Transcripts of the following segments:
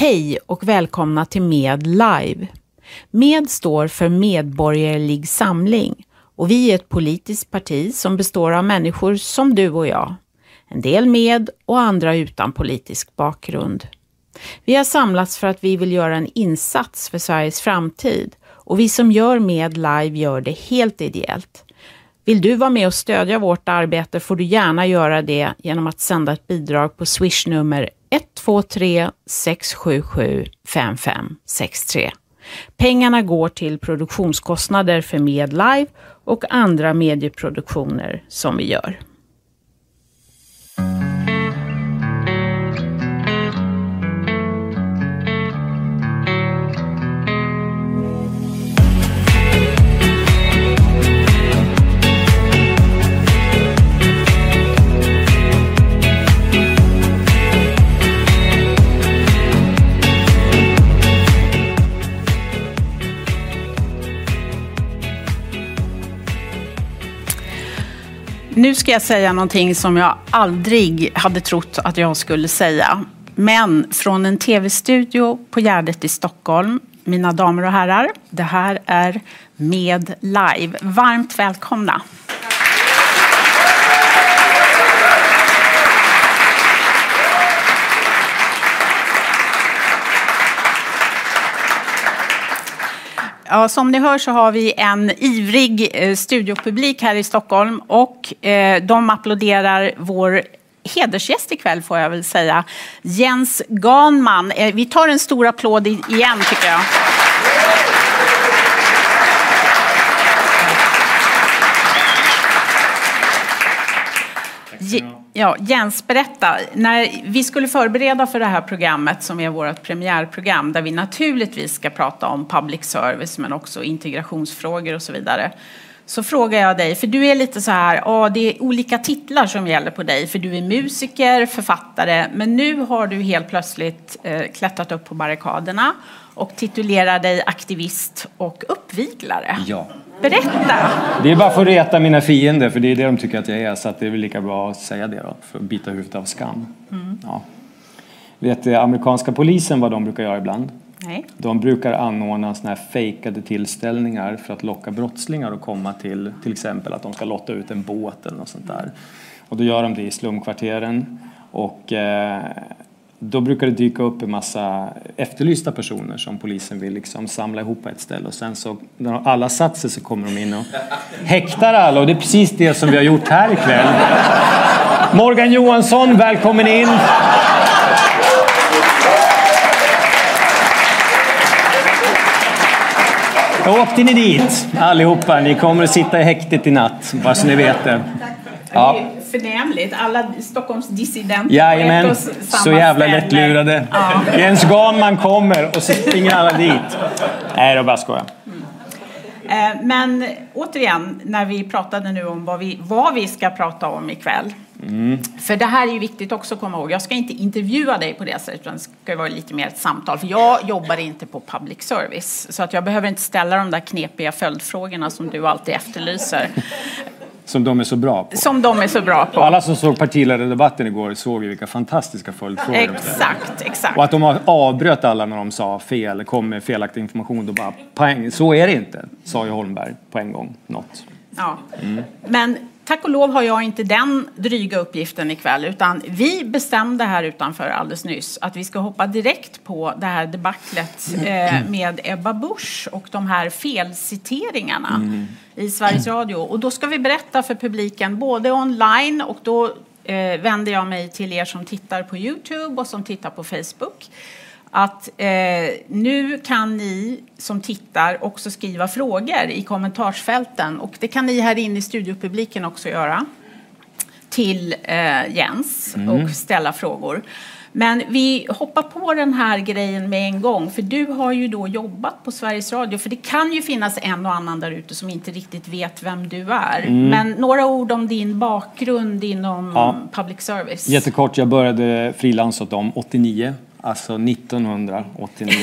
Hej och välkomna till Med Live. Med står för Medborgerlig Samling och vi är ett politiskt parti som består av människor som du och jag. En del med och andra utan politisk bakgrund. Vi har samlats för att vi vill göra en insats för Sveriges framtid och vi som gör Med Live gör det helt ideellt. Vill du vara med och stödja vårt arbete får du gärna göra det genom att sända ett bidrag på swishnummer 123 677 5563. Pengarna går till produktionskostnader för Medlive och andra medieproduktioner som vi gör. Nu ska jag säga någonting som jag aldrig hade trott att jag skulle säga. Men från en tv-studio på Gärdet i Stockholm, mina damer och herrar, det här är Med Live. Varmt välkomna! Ja, som ni hör så har vi en ivrig eh, studiopublik här i Stockholm och eh, de applåderar vår hedersgäst ikväll får jag väl säga, Jens Ganman. Eh, vi tar en stor applåd igen tycker jag. Ja, Jens, berätta. När vi skulle förbereda för det här programmet som är vårt premiärprogram där vi naturligtvis ska prata om public service men också integrationsfrågor och så vidare. Så frågar jag dig, för du är lite så här, ja det är olika titlar som gäller på dig för du är musiker, författare men nu har du helt plötsligt eh, klättrat upp på barrikaderna och titulerar dig aktivist och uppviglare. Ja. Berätta! Det är bara för att reta mina fiender, för det är det de tycker att jag är. Så att det är väl lika bra att säga det då, för att bita huvudet av skam. Mm. Ja. Vet du, amerikanska polisen vad de brukar göra ibland? Nej. De brukar anordna såna här fejkade tillställningar för att locka brottslingar att komma till, till exempel att de ska lotta ut en båt eller något sånt där. Och då gör de det i slumkvarteren. Och eh, då brukar det dyka upp en massa efterlysta personer som polisen vill liksom samla ihop på ett ställe och sen så när alla satt sig så kommer de in och häktar alla och det är precis det som vi har gjort här ikväll. Morgan Johansson, välkommen in! Då Åkte ni dit allihopa? Ni kommer att sitta i häktet i natt, bara så ni vet det. Ja förnämligt. Alla Stockholms dissidenter Jajamän, så jävla lättlurade. Ja. Jens Ganman kommer och så springer alla dit. Nej, det bara skojar. Mm. Men återigen, när vi pratade nu om vad vi, vad vi ska prata om ikväll. Mm. För det här är ju viktigt också att komma ihåg. Jag ska inte intervjua dig på det sättet, utan det ska vara lite mer ett samtal. För jag jobbar inte på public service, så att jag behöver inte ställa de där knepiga följdfrågorna som du alltid efterlyser. Som de är så bra på. Som de är så bra på. Alla som såg partiledardebatten igår såg ju vilka fantastiska följdfrågor Exakt, exakt. Och att de avbröt alla när de sa fel, kom med felaktig information. Då bara, poäng, så är det inte, sa ju Holmberg på en gång. Något. Ja. Mm. Men tack och lov har jag inte den dryga uppgiften ikväll utan vi bestämde här utanför alldeles nyss att vi ska hoppa direkt på det här debaclet eh, med Ebba Busch och de här felciteringarna mm. i Sveriges Radio. Och då ska vi berätta för publiken både online och då eh, vänder jag mig till er som tittar på Youtube och som tittar på Facebook att eh, nu kan ni som tittar också skriva frågor i kommentarsfälten och det kan ni här inne i studiopubliken också göra till eh, Jens mm. och ställa frågor. Men vi hoppar på den här grejen med en gång, för du har ju då jobbat på Sveriges Radio. För det kan ju finnas en och annan där ute som inte riktigt vet vem du är. Mm. Men några ord om din bakgrund inom ja. public service. Jättekort, jag började frilansa åt dem 89 Alltså 1989.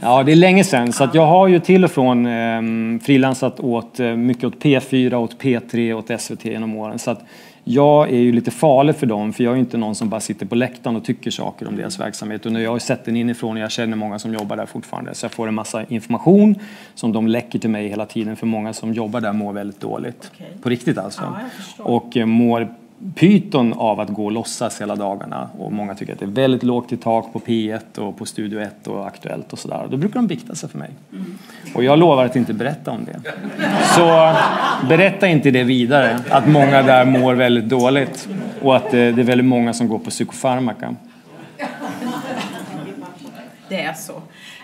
Ja, det är länge sedan. Så att jag har ju till och från eh, frilansat åt, eh, mycket åt P4, åt P3, åt SVT genom åren. Så att jag är ju lite farlig för dem för jag är inte någon som bara sitter på läktaren och tycker saker om deras verksamhet. Och jag har sett den inifrån och jag känner många som jobbar där fortfarande. Så jag får en massa information som de läcker till mig hela tiden för många som jobbar där mår väldigt dåligt. Okay. På riktigt alltså. Ja, och eh, mår pyton av att gå och låtsas hela dagarna. Och många tycker att det är väldigt lågt i tak på P1 och på Studio 1 och Aktuellt och sådär. Då brukar de bikta sig för mig. Och jag lovar att inte berätta om det. Så berätta inte det vidare, att många där mår väldigt dåligt och att eh, det är väldigt många som går på psykofarmaka. Det är så.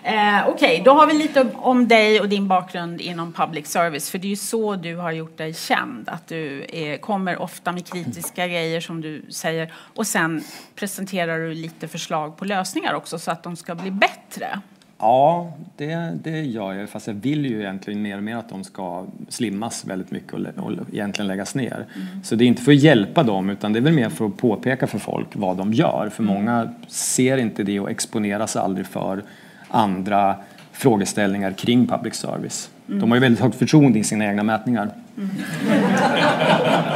Eh, Okej, okay, då har vi lite om dig och din bakgrund inom public service. För det är ju så du har gjort dig känd. Att du är, kommer ofta med kritiska grejer som du säger. Och sen presenterar du lite förslag på lösningar också så att de ska bli bättre. Ja, det, det gör jag. Fast jag vill ju egentligen mer och mer att de ska slimmas väldigt mycket och, och egentligen läggas ner. Mm. Så det är inte för att hjälpa dem utan det är väl mer för att påpeka för folk vad de gör. För mm. många ser inte det och exponeras aldrig för andra frågeställningar kring public service. Mm. De har ju väldigt högt förtroende i sina egna mätningar. Mm.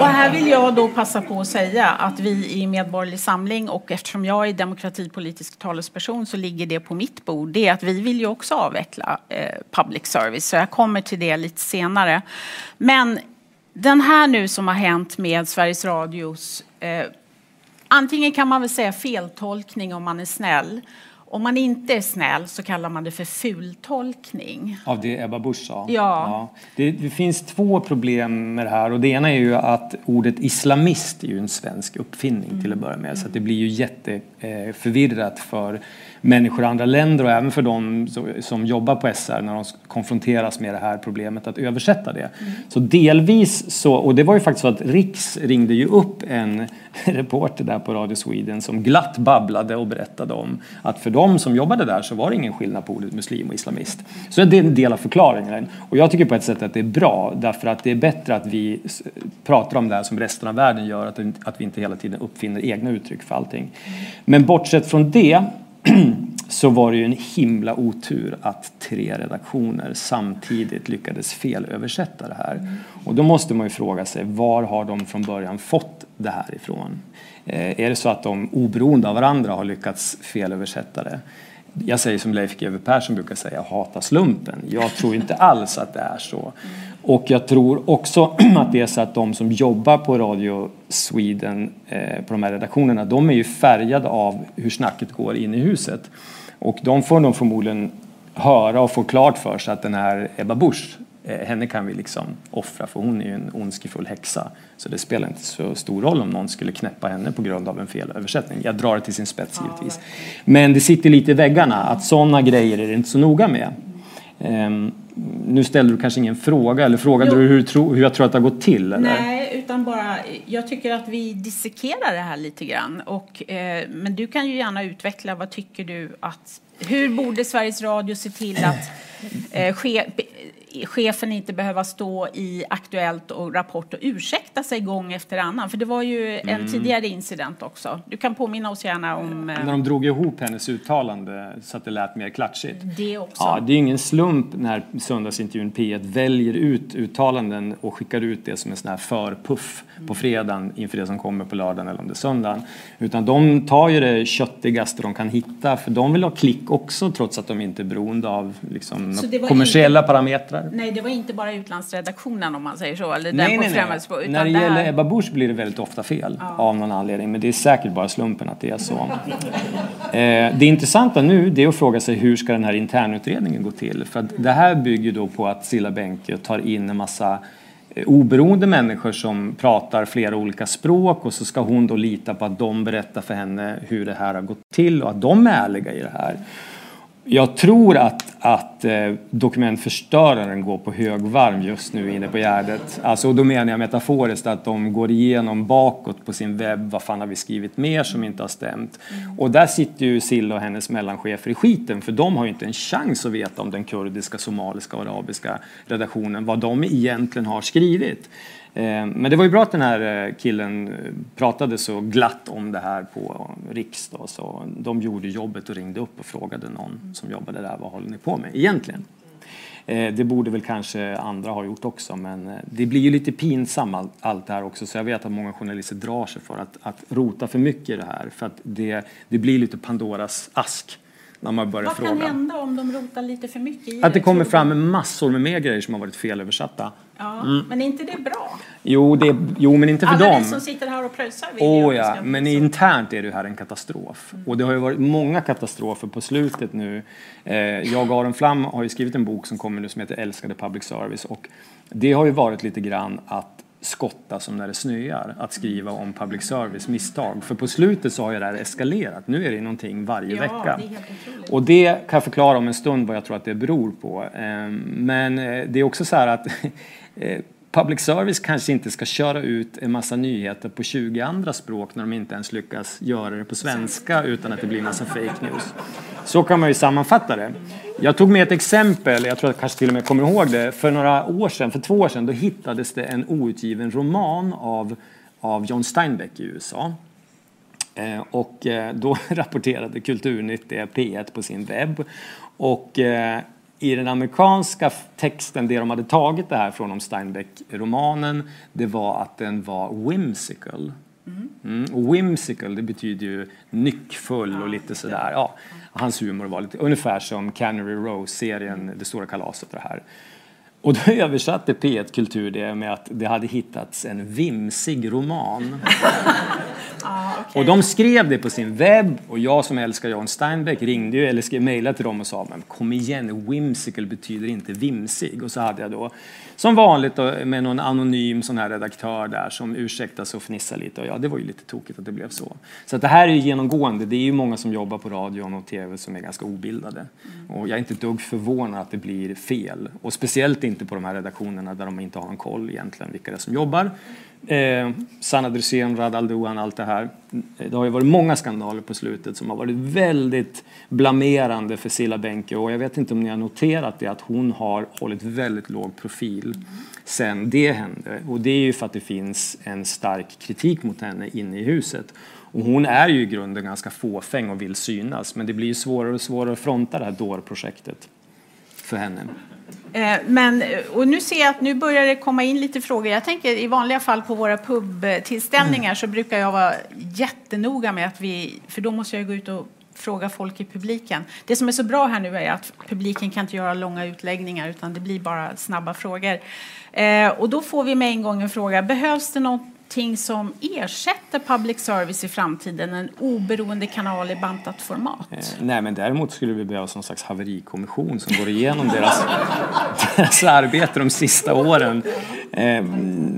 Och här vill jag då passa på att säga att vi i Medborgerlig Samling och eftersom jag är demokratipolitisk talesperson så ligger det på mitt bord. Det är att vi vill ju också avveckla eh, public service så jag kommer till det lite senare. Men den här nu som har hänt med Sveriges Radios eh, antingen kan man väl säga feltolkning om man är snäll om man inte är snäll så kallar man det för fultolkning. Av det Ebba Busch sa? Ja. ja. Det, det, finns två problem med det här. Och det ena är ju att ordet islamist är ju en svensk uppfinning mm. till att börja med. Så det blir ju jätteförvirrat för människor i andra länder och även för de som jobbar på SR när de konfronteras med det här problemet att översätta det. Mm. Så delvis så, och det var ju faktiskt så att Riks ringde ju upp en reporter där på Radio Sweden som glatt babblade och berättade om att för de som jobbade där så var det ingen skillnad på ordet muslim och islamist. Så det är en del av förklaringen. Och jag tycker på ett sätt att det är bra därför att det är bättre att vi pratar om det här som resten av världen gör, att, vi inte hela tiden uppfinner egna uttryck för allting. Men bortsett från det så var det ju en himla otur att tre redaktioner samtidigt lyckades felöversätta det här. Och då måste man ju fråga sig var har de från början fått det här ifrån? Eh, är det så att de oberoende av varandra har lyckats felöversätta det? Jag säger som Leif GW Persson brukar säga, hata slumpen. Jag tror inte alls att det är så. Och jag tror också att det är så att de som jobbar på Radio Sweden, eh, på de här redaktionerna, de är ju färgade av hur snacket går in i huset. Och de får nog förmodligen höra och få klart för sig att den här Ebba Busch, eh, henne kan vi liksom offra för hon är ju en ondskefull häxa. Så det spelar inte så stor roll om någon skulle knäppa henne på grund av en felöversättning. Jag drar det till sin spets givetvis. Men det sitter lite i väggarna att sådana grejer är det inte så noga med. Um, nu ställde du kanske ingen fråga, eller frågade jo. du hur, hur jag tror att det har gått till? Eller? Nej, utan bara, jag tycker att vi dissekerar det här lite grann. Och, eh, men du kan ju gärna utveckla, vad tycker du att, hur borde Sveriges Radio se till att eh, ske, chefen inte behöva stå i Aktuellt och Rapport och ursäkta sig gång efter annan. För det var ju en mm. tidigare incident också. Du kan påminna oss gärna om... När de drog ihop hennes uttalande så att det lät mer klatschigt. Det också. Ja, det är ingen slump när söndagsintervjun P1 väljer ut uttalanden och skickar ut det som en sån här förpuff på fredagen inför det som kommer på lördagen eller om det är söndagen. Utan de tar ju det köttigaste de kan hitta för de vill ha klick också trots att de inte är beroende av liksom, kommersiella inte... parametrar. Nej, det var inte bara utlandsredaktionen om man säger så. Eller nej, den nej, nej. När det där... gäller Ebba Busch blir det väldigt ofta fel ja. av någon anledning. Men det är säkert bara slumpen att det är så. eh, det intressanta nu det är att fråga sig hur ska den här internutredningen gå till? För att det här bygger då på att Silla Bengtje tar in en massa eh, oberoende människor som pratar flera olika språk och så ska hon då lita på att de berättar för henne hur det här har gått till och att de är ärliga i det här. Jag tror att, att eh, dokumentförstöraren går på högvarv just nu inne på Gärdet. Alltså, då menar jag metaforiskt att de går igenom bakåt på sin webb. Vad fan har vi skrivit mer som inte har stämt? Mm. Och där sitter ju Silla och hennes mellanchefer i skiten för de har ju inte en chans att veta om den kurdiska, somaliska och arabiska redaktionen vad de egentligen har skrivit. Eh, men det var ju bra att den här eh, killen eh, pratade så glatt om det här på Riks. Då, så de gjorde jobbet och ringde upp och frågade någon som jobbade där vad håller ni på med egentligen? Det borde väl kanske andra ha gjort också, men det blir ju lite pinsamt allt det här också, så jag vet att många journalister drar sig för att, att rota för mycket i det här, för att det, det blir lite Pandoras ask när man börjar Vad fråga. kan hända om de rotar lite för mycket i Att det kommer tror fram massor med mer grejer som har varit felöversatta. Ja, men är inte det bra? Jo, det, jo men inte för Alla dem. vi som sitter här och pröjsar vill det ja, ska men internt är det här en katastrof. Och det har ju varit många katastrofer på slutet nu. Eh, jag och Aron Flam har ju skrivit en bok som kommer nu som heter Älskade public service och det har ju varit lite grann att skotta som när det snöar, att skriva om public service misstag. För på slutet så har ju det här eskalerat. Nu är det någonting varje Ja, vecka. det är helt otroligt. Och det kan jag förklara om en stund vad jag tror att det beror på. Eh, Men eh, det är också så här att Eh, public service kanske inte ska köra ut en massa nyheter på 20 andra språk när de inte ens lyckas göra det på svenska utan att det blir en massa fake news. Så kan man ju sammanfatta det. Jag tog med ett exempel, jag tror att jag kanske till och med kommer ihåg det. För några år sedan, för två år sedan, då hittades det en outgiven roman av, av John Steinbeck i USA. Eh, Och eh, då rapporterade Kulturnytt det P1 på sin webb. Och eh, i den amerikanska texten, det de hade tagit det här från om Steinbeck-romanen, det var att den var whimsical. Mm. Och whimsical, det betyder ju nyckfull och lite sådär. Ja, hans humor var lite ungefär som Canary Rose-serien Det stora kalaset och det här. Och då översatte P1 Kultur det med att det hade hittats en vimsig roman. Ja, okej. Och de skrev det på sin webb och jag som älskar John Steinbeck ringde ju eller skrev mejlade till dem och sa men kom igen, whimsical betyder inte vimsig. Och så hade jag då som vanligt då, med någon anonym sån här redaktör där som ursäktade sig och fnissade lite och ja, det var ju lite tokigt att det blev så. Så att det här är ju genomgående. Det är ju många som jobbar på radion och tv som är ganska obildade. Och jag är inte ett dugg förvånad att det blir fel. Och speciellt inte på de här redaktionerna där de inte har någon koll egentligen vilka det är som jobbar. Eh, Sanna Dresén, Radal Alduan, allt det här. Det har ju varit många skandaler på slutet som har varit väldigt blamerande för Silla Benke och jag vet inte om ni har noterat det att hon har hållit väldigt låg profil sen det hände. Och det är ju för att det finns en stark kritik mot henne inne i huset. Och hon är ju i grunden ganska fåfäng och vill synas men det blir ju svårare och svårare att fronta det här dårprojektet för henne. Eh, Men, och nu ser jag att nu börjar det komma in lite frågor. Jag tänker i vanliga fall på våra pubtillställningar så brukar jag vara jättenoga med att vi, för då måste jag gå ut och fråga folk i publiken. Det som är så bra här nu är att publiken kan inte göra långa utläggningar utan det blir bara snabba frågor. Eh, och då får vi med en gång en fråga, behövs det någonting som ersätter public service i framtiden, en oberoende kanal i bantat format? Eh, Nej, men däremot skulle vi behöva någon slags haverikommission som går igenom deras, deras arbete de sista åren. Eh,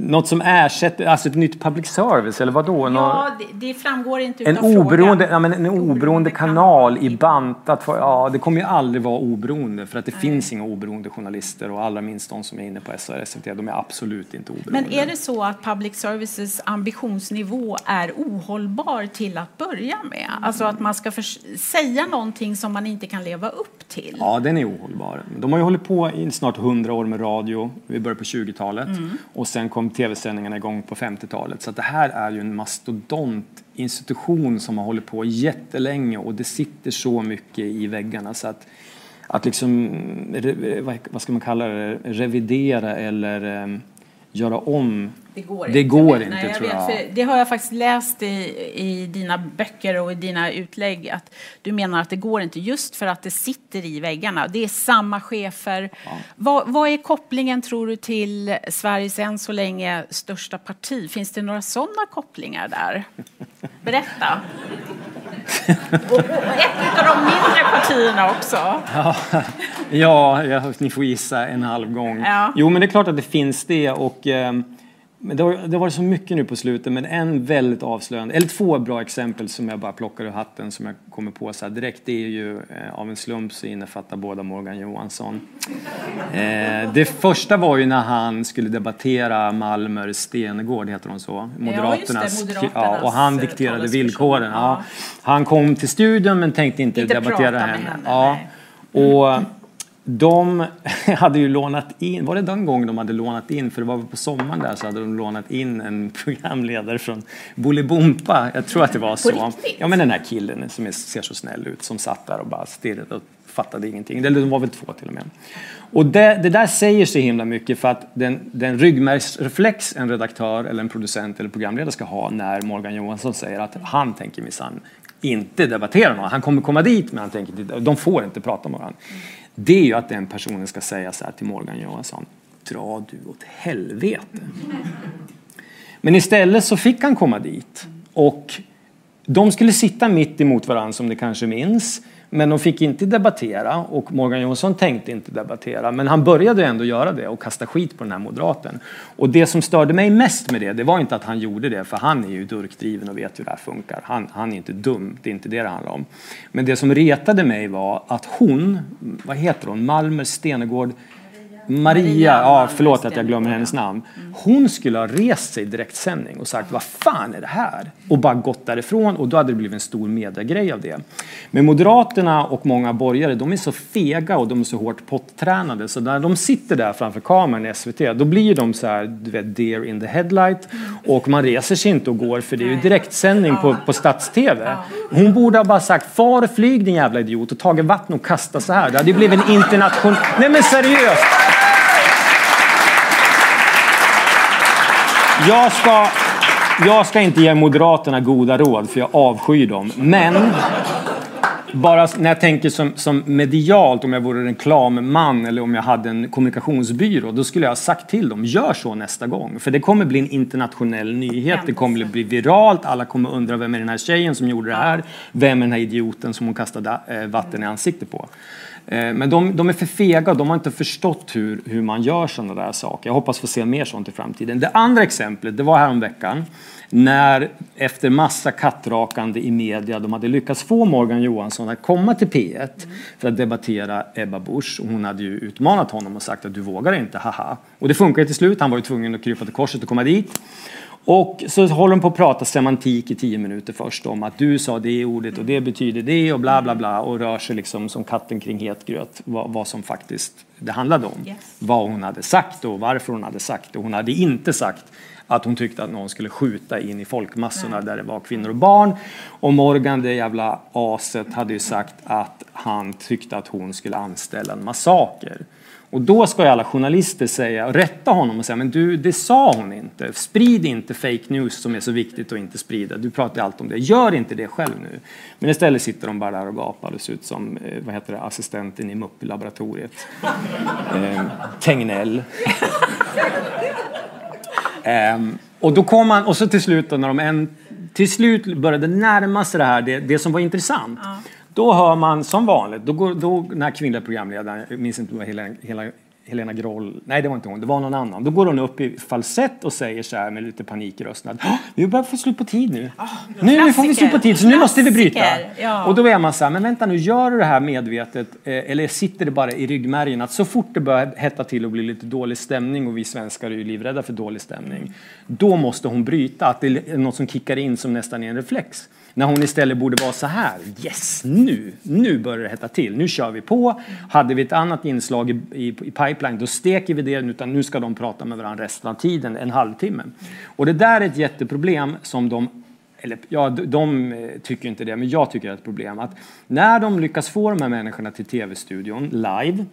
något som ersätter, alltså ett nytt public service, eller vadå? Nå- Ja, det, det framgår inte en, oberoende, frågan. ja, men en oberoende kanal i bantat, for, ja det kommer ju aldrig vara oberoende för att det finns inga oberoende journalister och allra minst de som är inne på SR, SVT, de är absolut inte oberoende. Men är det så att public services ambitionsnivå är ohållbar till att börja med? Alltså att man ska säga någonting som man inte kan leva upp till? Ja, den är ohållbar. De har ju hållit på i snart 100 år med radio. Vi började på 20-talet och sen kom tv-sändningarna igång på 50-talet. Så att det här är ju en mastodont institution som har hållit på jättelänge och det sitter så mycket i väggarna så att att liksom, vad- ska man kalla det, revidera eller ehm, göra om Det går Det inte. går Men- inte, Nej, tror vet, jag. För det har jag faktiskt läst i, i dina böcker och i dina utlägg att du menar att det går inte just för att det sitter i väggarna. Det är samma chefer. Vad, vad är kopplingen tror du till Sveriges än så länge största parti? Finns det några sådana kopplingar där? Berätta. Och, ett av de mindre partierna också. Ja, ja, ni får gissa en halv gång. Ja. Jo, men det är klart att det finns det. Och, ehm, men det har, det har varit så mycket nu på slutet, men en väldigt avslöjande, eller två bra exempel som jag bara plockar ur hatten som jag kommer på så direkt, det är ju eh, av en slump så innefattar båda Morgan Johansson. Eh, det första var ju när han skulle debattera Malmer Stenegård, heter hon så? Moderaternas. Moderaternas, ja, och han eh, dikterade villkoren. Ja. Ja. Han kom till studion men tänkte inte, Inte debattera henne. henne, Ja. Och de hade ju lånat in, var det den gången de hade lånat in, för det var på sommaren där så hade de lånat in en programledare från Bolibompa, jag tror att det var så. Ja men den här killen som ser så snäll ut som satt där och bara stirrade och fattade ingenting. Eller de var väl två till och med. Och det, det, där säger så himla mycket för att den, den ryggmärgsreflex en redaktör eller en producent eller programledare ska ha när Morgan Johansson säger att han tänker minsann inte debattera någon. Han kommer komma dit men han tänker de får inte prata med varandra. Det är ju att den personen ska säga så här till Morgan Johansson. Dra du åt helvete. Men istället så fick han komma dit och de skulle sitta mitt emot varandra som ni kanske minns. Men de fick inte debattera och Morgan Johansson tänkte inte debattera. Men han började ändå göra det och kasta skit på den här moderaten. Och det som störde mig mest med det, det var inte att han gjorde det, för han är ju durkdriven och vet hur det här funkar. Han, han är inte dum, det är inte det det handlar om. Men det som retade mig var att hon, vad heter hon, Malmer Stenegård, Maria, ja, förlåt att jag glömmer hennes namn. Hon skulle ha rest sig i direktsändning och sagt vad fan är det här? Och bara gått därifrån och då hade det blivit en stor mediegrej av det. Men Moderaterna och många borgare de är så fega och de är så hårt pottränade så när de sitter där framför kameran i SVT då blir de så här, du vet, deer in the headlight och man reser sig inte och går för det är ju direktsändning på, på stats-TV. Hon borde ha bara sagt far flyg din jävla idiot och tagit vatten och kastat så här. Det hade blivit en internationell... Nej men seriöst! Jag ska, jag ska inte ge Moderaterna goda råd, för jag avskyr dem. Men bara när jag tänker som, som medialt, om jag vore reklamman eller om jag hade en kommunikationsbyrå, då skulle jag ha sagt till dem, gör så nästa gång. För det kommer bli en internationell nyhet, det kommer bli viralt, alla kommer undra vem är den här tjejen som gjorde det här? Vem är den här idioten som hon kastade eh, vatten i ansiktet på? Eh, men de, de, är för fega, de har inte förstått hur, hur man gör sådana där saker. Jag hoppas få se mer sånt i framtiden. Det andra exemplet, det var häromveckan när efter massa kattrakande i media, de hade lyckats få Morgan Johansson att komma till P1 för att debattera Ebba Busch. Hon hade ju utmanat honom och sagt att du vågar inte, haha. Och det funkade till slut, han var ju tvungen att krypa till korset och komma dit. Och så håller de på att prata semantik i tio minuter först om att du sa det ordet och det betyder det och bla bla bla och rör sig liksom som katten kring het gröt vad, vad som faktiskt det handlade om. Yes. Vad hon hade sagt och varför hon hade sagt det. Hon hade inte sagt att hon tyckte att någon skulle skjuta in i folkmassorna Nej. där det var kvinnor och barn. Och Morgan, det jävla aset, hade ju sagt att han tyckte att hon skulle anställa en massaker. Och då ska ju alla journalister säga, rätta honom och säga men du, det sa hon inte. Sprid inte fake news som är så viktigt att inte sprida. Du pratar ju alltid om det. Gör inte det själv nu. Men istället sitter de bara där och gapar och ser ut som eh, vad heter det, assistenten i MUP-laboratoriet. Eh, Tegnell. eh, och då kom man, och så till slut då, när de en, till slut började närma sig det här, det, det som var intressant. Ja. Då hör man som vanligt, då går, då, den här kvinnliga programledaren, jag minns inte vad hela, hela Helena Groll, nej det var inte hon, det var någon annan. Då går hon upp i falsett och säger så här med lite panik i rösten vi börjar få slut på tid nu. Oh, nu, nu får vi slut på tid så nu måste vi bryta. Ja. Och då är man så här, men vänta nu, gör du det här medvetet eh, eller sitter det bara i ryggmärgen att så fort det börjar hetta till och bli lite dålig stämning och vi svenskar är ju livrädda för dålig stämning, då måste hon bryta, att det är något som kickar in som nästan är en reflex. När hon istället borde vara så här. Yes, nu, nu börjar det hetta till. Nu kör vi på. Hade vi ett annat inslag i, i, i pipeline, då steker vi det. Utan nu ska de prata med varandra resten av tiden, en halvtimme. Och det där är ett jätteproblem som de eller ja, de eh, tycker inte det, men jag tycker det är ett problem. Att när de lyckas få de här människorna till tv-studion live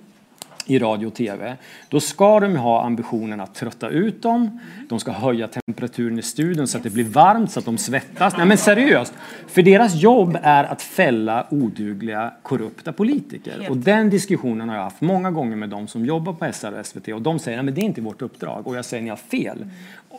i radio och tv, då ska de ha ambitionen att trötta ut dem. De ska höja temperaturen i studion så att det blir varmt, så att de svettas. Nej men seriöst! För deras jobb är att fälla odugliga, korrupta politiker. Och den diskussionen har jag haft många gånger med de som jobbar på SR och SVT och de säger att det är inte vårt uppdrag. Och jag säger ni har fel.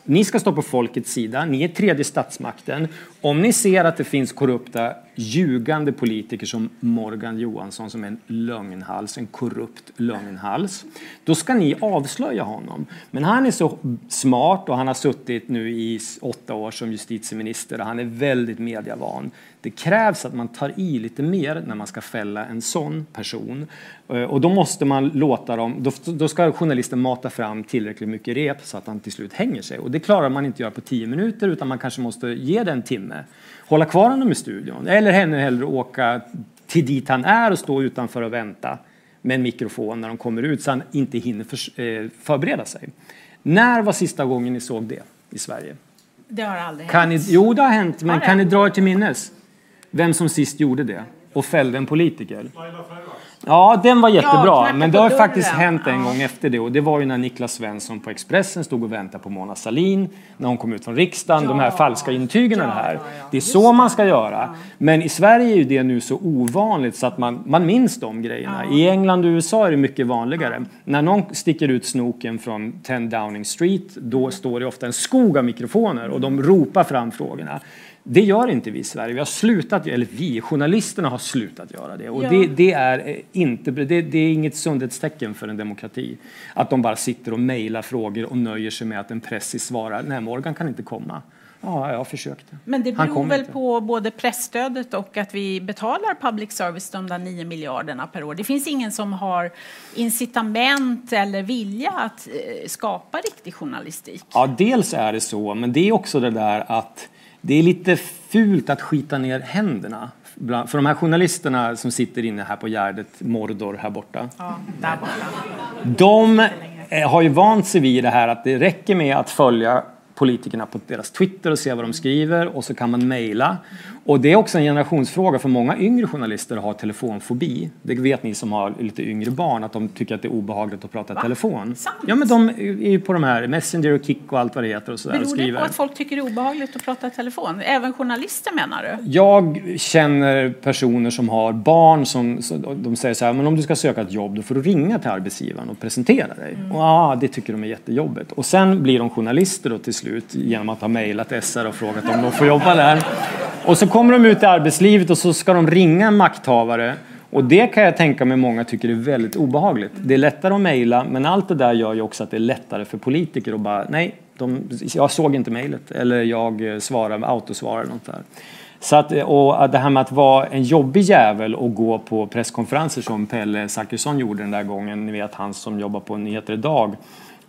Ni ska stå på folkets sida, ni är tredje statsmakten. Om ni ser att det finns korrupta, ljugande politiker som Morgan Johansson som är en lögnhals, en korrupt lögnhals, då ska ni avslöja honom. Men han är så smart och han har suttit nu i åtta år som justitieminister och han är väldigt medievan. Det krävs att man tar i lite mer när man ska fälla en sån person. Eh, och då måste man låta dem, då, då ska journalisten mata fram tillräckligt mycket rep så att han till slut hänger sig. Och det klarar man inte göra på tio minuter utan man kanske måste ge det en timme. Hålla kvar honom i studion eller ännu hellre åka till dit han är och stå utanför och vänta med en mikrofon när de kommer ut så han inte hinner för, eh, förbereda sig. När var sista gången ni såg det i Sverige? Det har aldrig Kan hänt. ni, jo, det har hänt, men Har det? kan ni dra er till minnes vem som sist gjorde det och fällde en politiker? Ja, den var jättebra, knacka men det har dörren. faktiskt hänt en Ja. gång efter det och det var ju när Niklas Svensson på Expressen stod och väntade på Mona Sahlin när hon kom ut från riksdagen, de här falska intygen det här. Det är så man ska göra. Men i Sverige är ju det nu så ovanligt så att man, man minns de grejerna. I England och USA är det mycket vanligare. När någon sticker ut snoken från 10 Downing Street, då står det ofta en skog av mikrofoner och de ropar fram frågorna. Det gör inte vi i Sverige. Vi har slutat, eller vi, journalisterna har slutat göra det. Och Ja. det, det, är eh, inte, det, det är inget sundhetstecken för en demokrati. Att de bara sitter och mejlar frågor och nöjer sig med att en pressis svarar nej, Morgan kan inte komma. Ja, jag försökte. Men det beror väl inte. på både pressstödet och att vi betalar public service de där 9 miljarderna per år. Det finns ingen som har incitament eller vilja att eh, skapa riktig journalistik. Ja, dels är det så, men det är också det där att det är lite fult att skita ner händerna. För de här journalisterna som sitter inne här på Gärdet, Mordor här borta. Ja, där borta. De eh, har ju vant sig vid det här att det räcker med att följa politikerna på deras Twitter och se vad de skriver och så kan man mejla. Och det är också en generationsfråga för många yngre journalister har telefonfobi. Det vet ni som har lite yngre barn att de tycker att det är obehagligt att prata i telefon. Sant? Ja men de är ju på de här Messenger och Kik och allt vad det heter och sådär och Beror det skriver. på att folk tycker det är obehagligt att prata i telefon? Även journalister menar du? Jag känner personer som har barn som de säger så här, men om du ska söka ett jobb då får du ringa till arbetsgivaren och presentera dig. Mm. Och ja, det tycker de är jättejobbigt. Och sen blir de journalister då till slut genom att ha mejlat SR och frågat om de får jobba där. Och så kommer de ut i arbetslivet och så ska de ringa en makthavare och det kan jag tänka mig många tycker är väldigt obehagligt. Det är lättare att mejla, men allt det där gör ju också att det är lättare för politiker att bara, nej, de, jag såg inte mejlet eller jag eh, svarar med autosvar eller något där. Så att, eh, och att det här med att vara en jobbig jävel och gå på presskonferenser som Pelle Zachrisson gjorde den där gången, ni vet han som jobbar på Nyheter Idag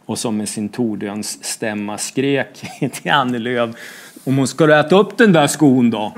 och som med sin Torbjörns stämma skrek till Annie Lööf om hon ska äta upp den där skon då?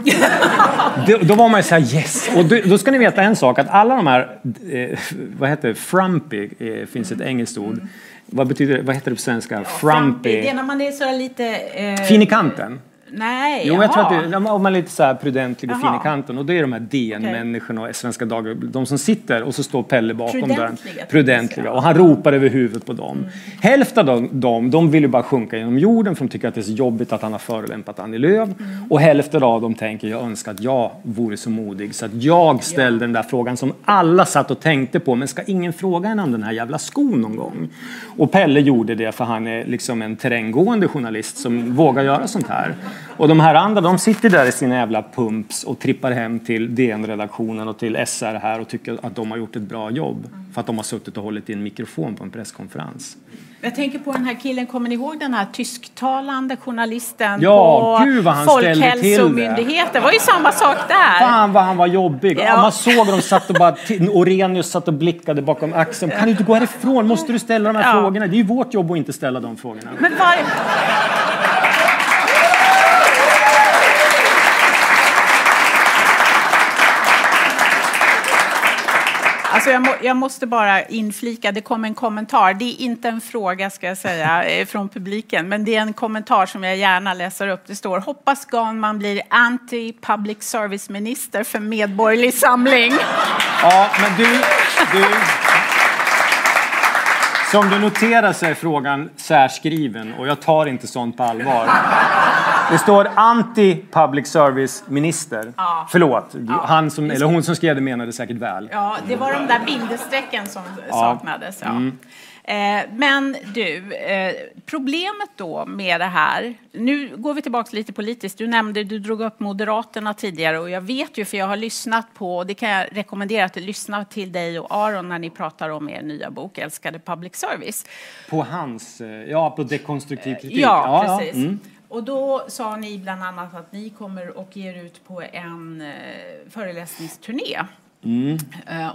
då, då var man ju såhär yes! Och då, då ska ni veta en sak att alla de här, eh, vad heter det, frumpy, eh, finns ett engelskt ord. Vad betyder vad heter det på svenska? Frumpy. Det är när man är så lite... Eh, Fin i kanten. Nej, Jo, jag tror att det, om man är lite så här prudentlig och fin Jaha. i kanten. Och det är de här DN-människorna och Svenska Dagbladet, de som sitter och så står Pelle bakom Prudentliga, jag Prudentliga. Och han ropar över huvudet på dem. Hälften av dem, de vill ju bara sjunka genom jorden för de tycker att det är så jobbigt att han har förolämpat Annie Lööf. Och hälften av dem tänker, jag önskar att jag vore så modig så att jag ställde den där frågan som alla satt och tänkte på. Men ska ingen fråga en om den här jävla skon någon gång? Och Pelle gjorde det för han är liksom en terränggående journalist som vågar göra sånt här. Och de här andra, de sitter där i sina jävla pumps och trippar hem till DN-redaktionen och till SR här och tycker att de har gjort ett bra jobb. För att de har suttit och hållit i en mikrofon på en presskonferens. Jag tänker på den här killen, kommer ni ihåg den här tysktalande journalisten Ja, på gud vad han det. Folkhälsomyndigheten? Det var ju samma sak där. Fan vad han var jobbig! Ja. Man såg de satt och bara, Orenius satt och blickade bakom axeln. Kan du inte gå härifrån? Måste du ställa de här Ja. frågorna? Det är ju vårt jobb att inte ställa de frågorna. Men var... Alltså jag, må, jag måste bara inflika, det kom en kommentar. Det är inte en fråga ska jag säga eh, från publiken, men det är en kommentar som jag gärna läser upp. Det står hoppas Ganman blir anti-public service-minister för Medborgerlig Samling. Ja, men du, du... Som du noterar så är frågan särskriven och jag tar inte sånt på allvar. Det står anti-public service-minister. Ja. Förlåt, han som, eller hon som skrev det menade säkert väl. Ja, det var de där bindestrecken som saknades. Ja. Eh, men du, eh, problemet då med det här, nu går vi tillbaka lite politiskt. Du nämnde, du drog upp Moderaterna tidigare och jag vet ju för jag har lyssnat på, och det kan jag rekommendera att du lyssnar till dig och Aron när ni pratar om er nya bok Älskade public service. På hans, eh, ja på dekonstruktiv kritik. Ja, precis. mm. Och då sa ni bland annat att ni kommer och ger ut på en eh, föreläsningsturné. Mm.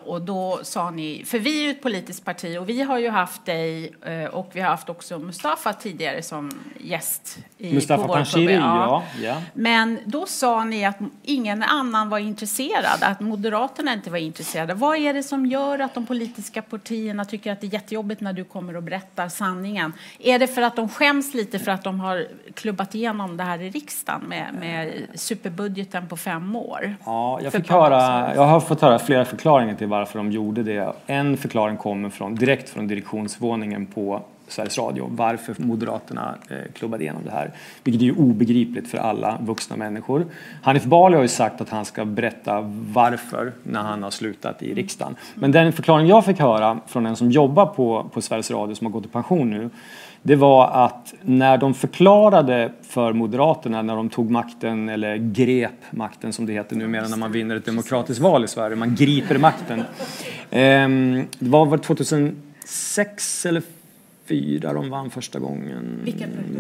Och då sa ni, för vi är ju ett politiskt parti och vi har ju haft dig eh, och vi har haft också Mustafa tidigare som gäst i, Mustafa Panshiri, ja. ja. Men då sa ni att ingen annan var intresserad, att Moderaterna inte var intresserade. Vad är det som gör att de politiska partierna tycker att det är jättejobbigt när du kommer och berättar sanningen? Är det för att de skäms lite för att de har klubbat igenom det här i riksdagen med, med superbudgeten på fem år? Ja, jag, fick höra, jag har fått höra flera förklaringar till varför de gjorde det. En förklaring kommer från, direkt från direktionsvåningen på Sveriges Radio varför Moderaterna eh, klubbade igenom det här. Vilket är ju obegripligt för alla vuxna människor. Hanif Bali har ju sagt att han ska berätta varför när han har slutat i riksdagen. Men den förklaring jag fick höra från en som jobbar på, på Sveriges Radio som har gått i pension nu det var att när de förklarade för Moderaterna när de tog makten, eller grep makten som det heter numera när man vinner ett demokratiskt val i Sverige, man griper makten. Ehm, Det var väl 2006 eller 2004 de vann första gången.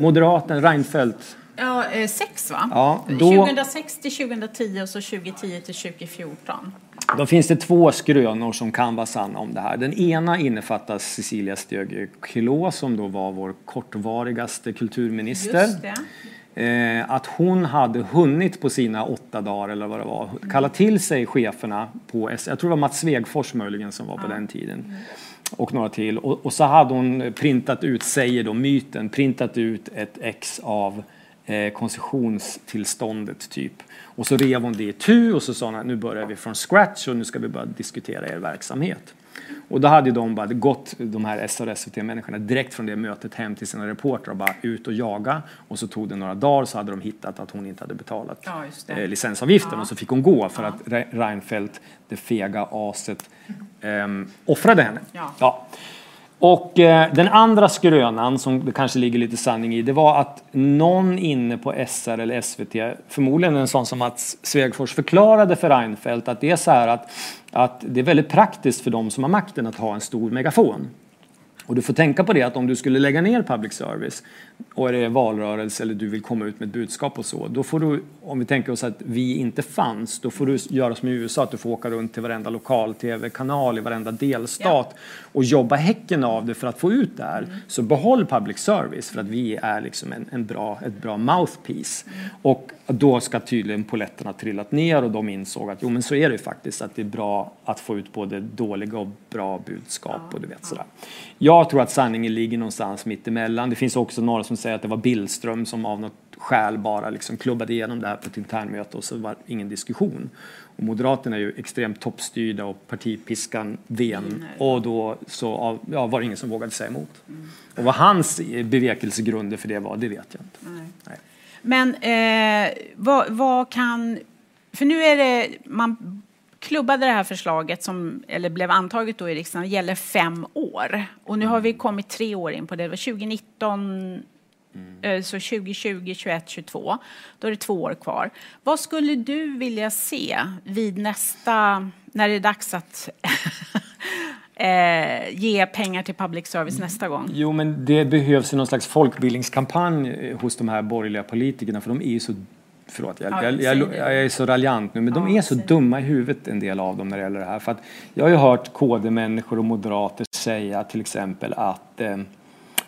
Moderaten Reinfeldt. Ja, eh, sex va? Ja, då- 2006 till 2010 och så 2010 till 2014. Då finns det två skrönor som kan vara sanna om det här. Den ena innefattar Cecilia Stöge Kilå som då var vår kortvarigaste kulturminister. Eh, att hon hade hunnit på sina åtta dagar eller vad det var kalla till sig cheferna på S. Jag tror det var Mats Svegfors möjligen som var på den tiden. Och några till. Och, och så hade hon printat ut, säger då myten, printat ut ett ex av eh, koncessionstillståndet typ. Och så rev hon det i tu och så sa hon att nu börjar vi från scratch och nu ska vi börja diskutera er verksamhet. Och då hade de bara gått, de här SR SVT-människorna, direkt från det mötet hem till sina reportrar och bara ut och jaga. Och så tog det några dagar så hade de hittat att hon inte hade betalat Ja, eh, licensavgiften Ja. och så fick hon gå för att Re- Reinfeldt, det fega aset, ehm, offrade henne. Ja. Och eh, den andra skrönan som det kanske ligger lite sanning i det var att någon inne på SR eller SVT, förmodligen en sån som Mats Svegfors förklarade för Reinfeldt att det är så här att, att det är väldigt praktiskt för de som har makten att ha en stor megafon. Och du får tänka på det att om du skulle lägga ner public service och det är valrörelse eller du vill komma ut med ett budskap och så, då får du, om vi tänker oss att vi inte fanns, då får du göra som i USA, att du får åka runt till varenda lokal-tv-kanal i varenda delstat och jobba häcken av det för att få ut det här. Så behåll public service för att vi är liksom en, en bra, ett bra mouthpiece. Och då ska tydligen poletterna trillat ner och de insåg att jo men så är det ju faktiskt att det är bra att få ut både dåliga och bra budskap och du vet sådär. Jag tror att sanningen ligger någonstans mitt emellan. Det finns också några som säger att det var Billström som av något skäl bara liksom klubbade igenom det här på ett internmöte och så var det ingen diskussion. Och Moderaterna är ju extremt toppstyrda och partipiskan ven och då så av, ja, var det ingen som vågade säga emot. Och vad hans bevekelsegrunder för det var, det vet jag inte. Nej. Men eh, vad, vad kan... För nu är det... Man klubbade det här förslaget, som, eller blev antaget då i riksdagen, gäller fem år. Och nu har vi kommit tre år in på det. Det var 2019, eh, så 2020, 21, 22. Då är det två år kvar. Vad skulle du vilja se vid nästa... När det är dags att eh, ge pengar till public service nästa gång? Jo, men det behövs någon slags folkbildningskampanj eh, hos de här borgerliga politikerna för de är ju så Förlåt, jag, Ja, jag, jag, jag är så raljant nu, men de Ja, är så dumma i huvudet en del av dem när det gäller det här. För att jag har ju hört KD-människor och moderater säga till exempel att eh,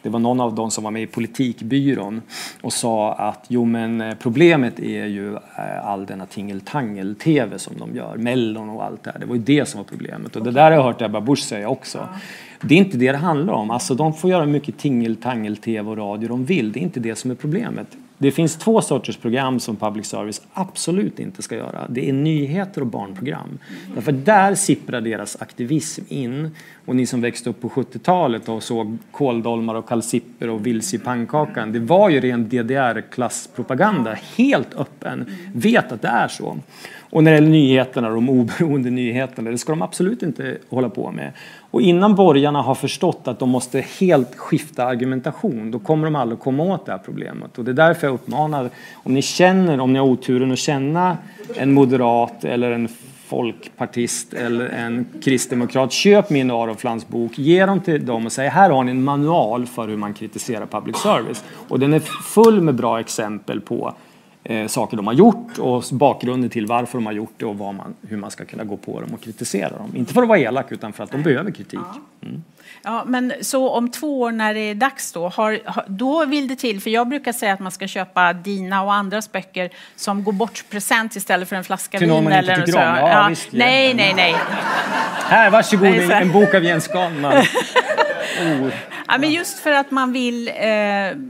det var någon av dem som var med i politikbyrån och sa att jo men eh, problemet är ju eh, all denna tingeltangel-tv som de gör, Mellon och allt det här. Det var ju det som var problemet och det där har jag hört Ebba Busch säga också. Det är inte det det handlar om. Alltså de får göra mycket tingeltangel-tv och radio de vill. Det är inte det som är problemet. Det finns två sorters program som public service absolut inte ska göra. Det är nyheter och barnprogram. Därför där sipprar deras aktivism in. Och ni som växte upp på 70-talet och såg kåldolmar och kalsipper och vilse i pannkakan. Det var ju ren DDR-klasspropaganda, helt öppen. Vet att det är så. Och när det gäller nyheterna, de oberoende nyheterna, det ska de absolut inte hålla på med. Och innan borgarna har förstått att de måste helt skifta argumentation, då kommer de aldrig komma åt det här problemet. Och det är därför jag uppmanar, om ni känner, om ni har oturen att känna en moderat eller en folkpartist eller en kristdemokrat, köp min Aron Flans bok, ge dem till dem och säg här har ni en manual för hur man kritiserar public service. Och den är full med bra exempel på eh, saker de har gjort och bakgrunden till varför de har gjort det och man, hur man ska kunna gå på dem och kritisera dem. Inte för att vara elak utan för att de behöver kritik. Mm. Ja, men så om två år när det är dags då, har, då vill det till, för jag brukar säga att man ska köpa dina och andras böcker som går bort present istället för en flaska Till vin. någon man inte tycker om? Ja, Ja, visst, nej, nej, nej. Här, varsågod, en bok av Jens Skanman. Oh. Ja, men just för att man vill eh,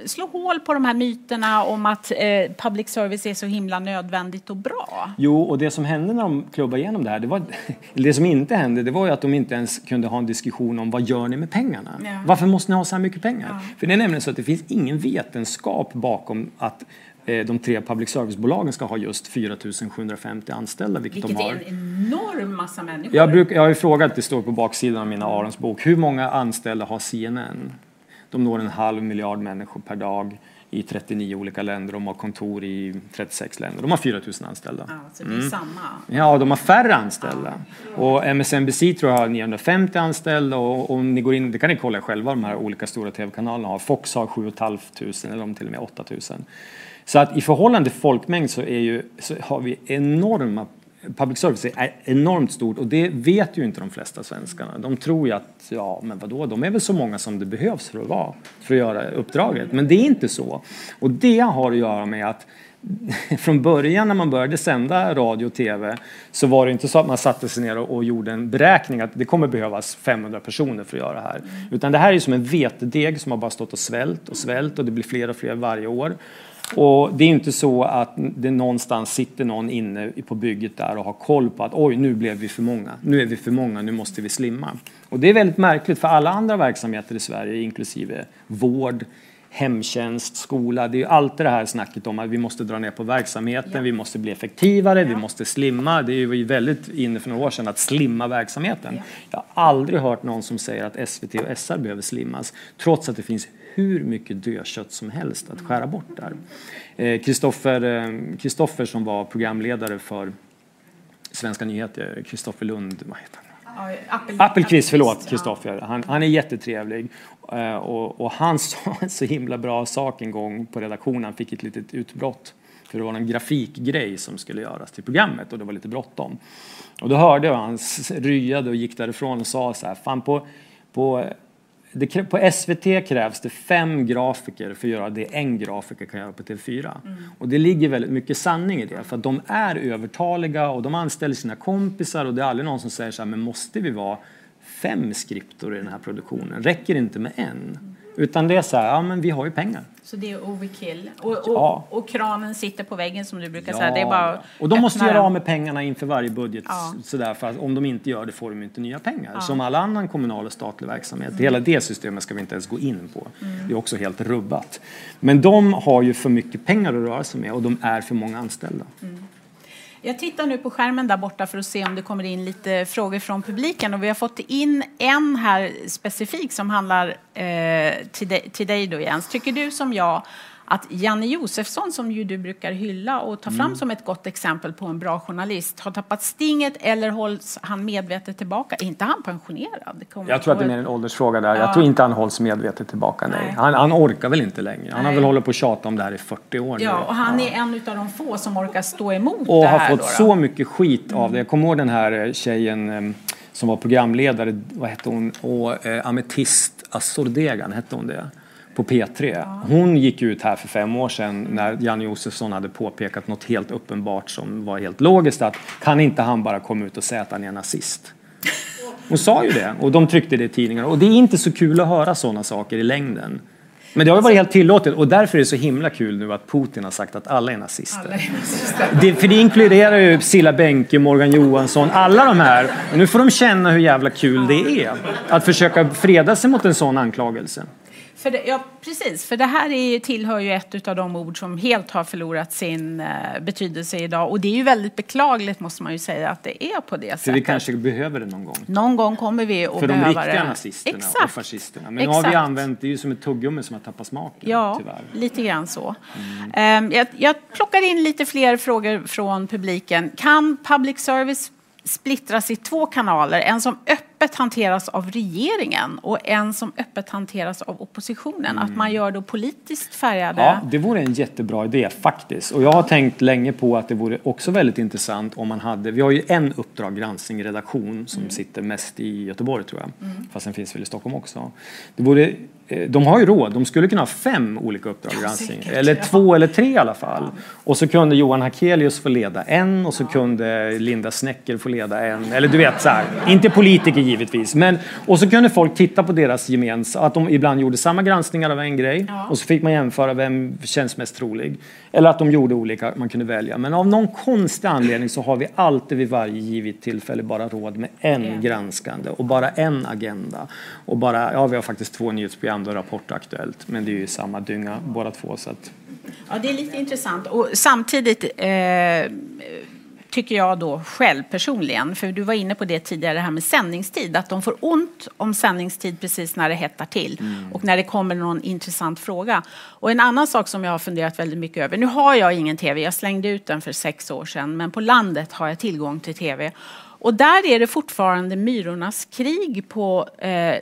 slå hål på de här myterna om att eh, public service är så himla nödvändigt och bra. Jo, och det som hände när de klubbade igenom det här, det, var, det som inte hände, det var ju att de inte ens kunde ha en diskussion om vad gör ni med pengarna? Ja. Varför måste ni ha så här mycket pengar? För det är nämligen så att det finns ingen vetenskap bakom att de tre public service-bolagen ska ha just 4 750 anställda, vilket, Vilket de är har. en enorm massa människor. Jag, bruk, jag har ju frågat, det står på baksidan av mina Arons bok, hur många anställda har CNN? De når en halv miljard människor per dag i 39 olika länder. De har kontor i 36 länder. De har 4 000 anställda. Ja, så det är samma. Ja, de har färre anställda. Och MSNBC tror jag har 950 anställda och om ni går in, det kan ni kolla själva, de här olika stora tv-kanalerna har. Fox har 7 500 eller de till och med 8 000. Så att i förhållande till folkmängd så, är ju, så har vi enorma Public service är enormt stort och det vet ju inte de flesta svenskarna. De tror ju att, ja men vadå, de är väl så många som det behövs för att vara, för att göra uppdraget. Men det är inte så. Och det har att göra med att från början när man började sända radio och tv så var det inte så att man satte sig ner och, gjorde en beräkning att det kommer behövas 500 personer för att göra det här. Utan det här är ju som en vetedeg som har bara stått och svält och svält och det blir fler och fler varje år. Och det är inte så att det någonstans sitter någon inne på bygget där och har koll på att oj, nu blev vi för många. Nu är vi för många, nu måste vi slimma. Och det är väldigt märkligt för alla andra verksamheter i Sverige, inklusive vård, hemtjänst, skola. Det är ju alltid det här snacket om att vi måste dra ner på verksamheten, vi måste bli effektivare, vi måste slimma. Det är ju väldigt inne för några år sedan att slimma verksamheten. Jag har aldrig hört någon som säger att SVT och SR behöver slimmas, trots att det finns hur mycket dödkött som helst att skära bort där. Eh, Kristoffer eh, Kristoffer som var programledare för Svenska nyheter, Kristoffer Lund, vad heter han? Appel, Appelqvist, förlåt. Kristoffer. Han, han är jättetrevlig. Eh, och, och han sa en så himla bra sak en gång på redaktionen. Han fick ett litet utbrott. För det var en grafikgrej som skulle göras till programmet och det var lite bråttom. Och då hörde jag han ryade och gick därifrån och sa så här, fan på, på det, på SVT krävs det fem grafiker för att göra det en grafiker kan göra på TV4. Och det ligger väldigt mycket sanning i det. För att de är övertaliga och de anställer sina kompisar och det är aldrig någon som säger så här, men måste vi vara fem skriptor i den här produktionen? Räcker det inte med en? Utan det är så här, ja men vi har ju pengar. Så det är overkill. Och, och, Ja. och kranen sitter på väggen som du brukar säga. Det är bara och de måste göra av med pengarna inför varje budget. Ja. Sådär, för att om de inte gör det får de inte nya pengar. Som all annan kommunal och statlig verksamhet. Hela det systemet ska vi inte ens gå in på. Mm. Det är också helt rubbat. Men de har ju för mycket pengar att röra sig med och de är för många anställda. Jag tittar nu på skärmen där borta för att se om det kommer in lite frågor från publiken. Och vi har fått in en här specifik som handlar eh, till, dig, till dig då Jens. Tycker du som jag att Janne Josefsson, som ju du brukar hylla och ta Mm. fram som ett gott exempel på en bra journalist, har tappat stinget eller hålls han medvetet tillbaka? Är inte han pensionerad? Kommer- Jag tror att det är mer en åldersfråga där. Ja. Jag tror inte han hålls medvetet tillbaka. Nej. Nej. Han, han orkar väl inte längre. Han har Nej. väl hållit på och tjatat om det här i 40 år nu. Ja, och han är en av de få som orkar stå emot och det har här. fått då, då. så mycket skit av det. Jag kommer ihåg den här tjejen eh, som var programledare, vad hette hon? Och, eh, Ametist Assordegan, hette hon det? På P3. Hon gick ut här för fem år sedan när Janne Josefsson hade påpekat något helt uppenbart som var helt logiskt att kan inte han bara komma ut och säga att han är nazist? Hon sa ju det och de tryckte det i tidningarna och det är inte så kul att höra sådana saker i längden. Men det har ju varit helt tillåtet och därför är det så himla kul nu att Putin har sagt att alla är nazister. Alla är nazister. Det, för det inkluderar ju Silla Bänke, Morgan Johansson, alla de här. Och nu får de känna hur jävla kul det är att försöka freda sig mot en sån anklagelse. För det, ja, precis. För det här är, ju- tillhör ju ett av de ord som helt har förlorat sin eh, betydelse idag. Och det är ju väldigt beklagligt, måste man ju säga, att det är på det För sättet. vi kanske behöver det någon gång. Någon gång kommer vi att För de behöva riktiga det. nazisterna och Exakt. fascisterna. Men nu har vi Exakt. använt, det ju som ett tuggummi som har tappat smaken. Ja, Tyvärr. lite grann så. Ehm, jag, jag plockar in lite fler frågor från publiken. Kan public service splittras i två kanaler? En som öppet hanteras av regeringen och en som öppet hanteras av oppositionen. Att man gör då politiskt färgade... Ja, det vore en jättebra idé faktiskt. Och jag har tänkt länge på att det vore också väldigt intressant om man hade, vi har ju en Uppdrag granskning redaktion som Mm. sitter mest i Göteborg tror jag. Fast den finns väl i Stockholm också. Det vore, de har ju råd, de skulle kunna ha fem olika Uppdrag granskning. säkert, Eller ja. två eller tre i alla fall. Och så kunde Johan Hakelius få leda en och så kunde Linda Snäcker få leda en. Eller du vet så här, inte politiker givetvis. Men, och så kunde folk titta på deras gemens, att de ibland gjorde samma granskningar av en grej. Ja. Och så fick man jämföra vem känns mest trolig. Eller att de gjorde olika, man kunde välja. Men av någon konstig anledning så har vi alltid vid varje givet tillfälle bara råd med en En. granskande och bara en agenda. Och bara, ja vi har faktiskt två nyhetsprogram och Rapport Aktuellt. Men det är ju samma dynga båda två så att Ja, det är lite intressant. Och samtidigt eh, tycker jag då själv personligen, för du var inne på det tidigare, det här med sändningstid, att de får ont om sändningstid precis när det hettar till och när det kommer någon intressant fråga. Och en annan sak som jag har funderat väldigt mycket över, nu har jag ingen tv, jag slängde ut den för sex år sedan, men på landet har jag tillgång till tv. Och där är det fortfarande myrornas krig på eh,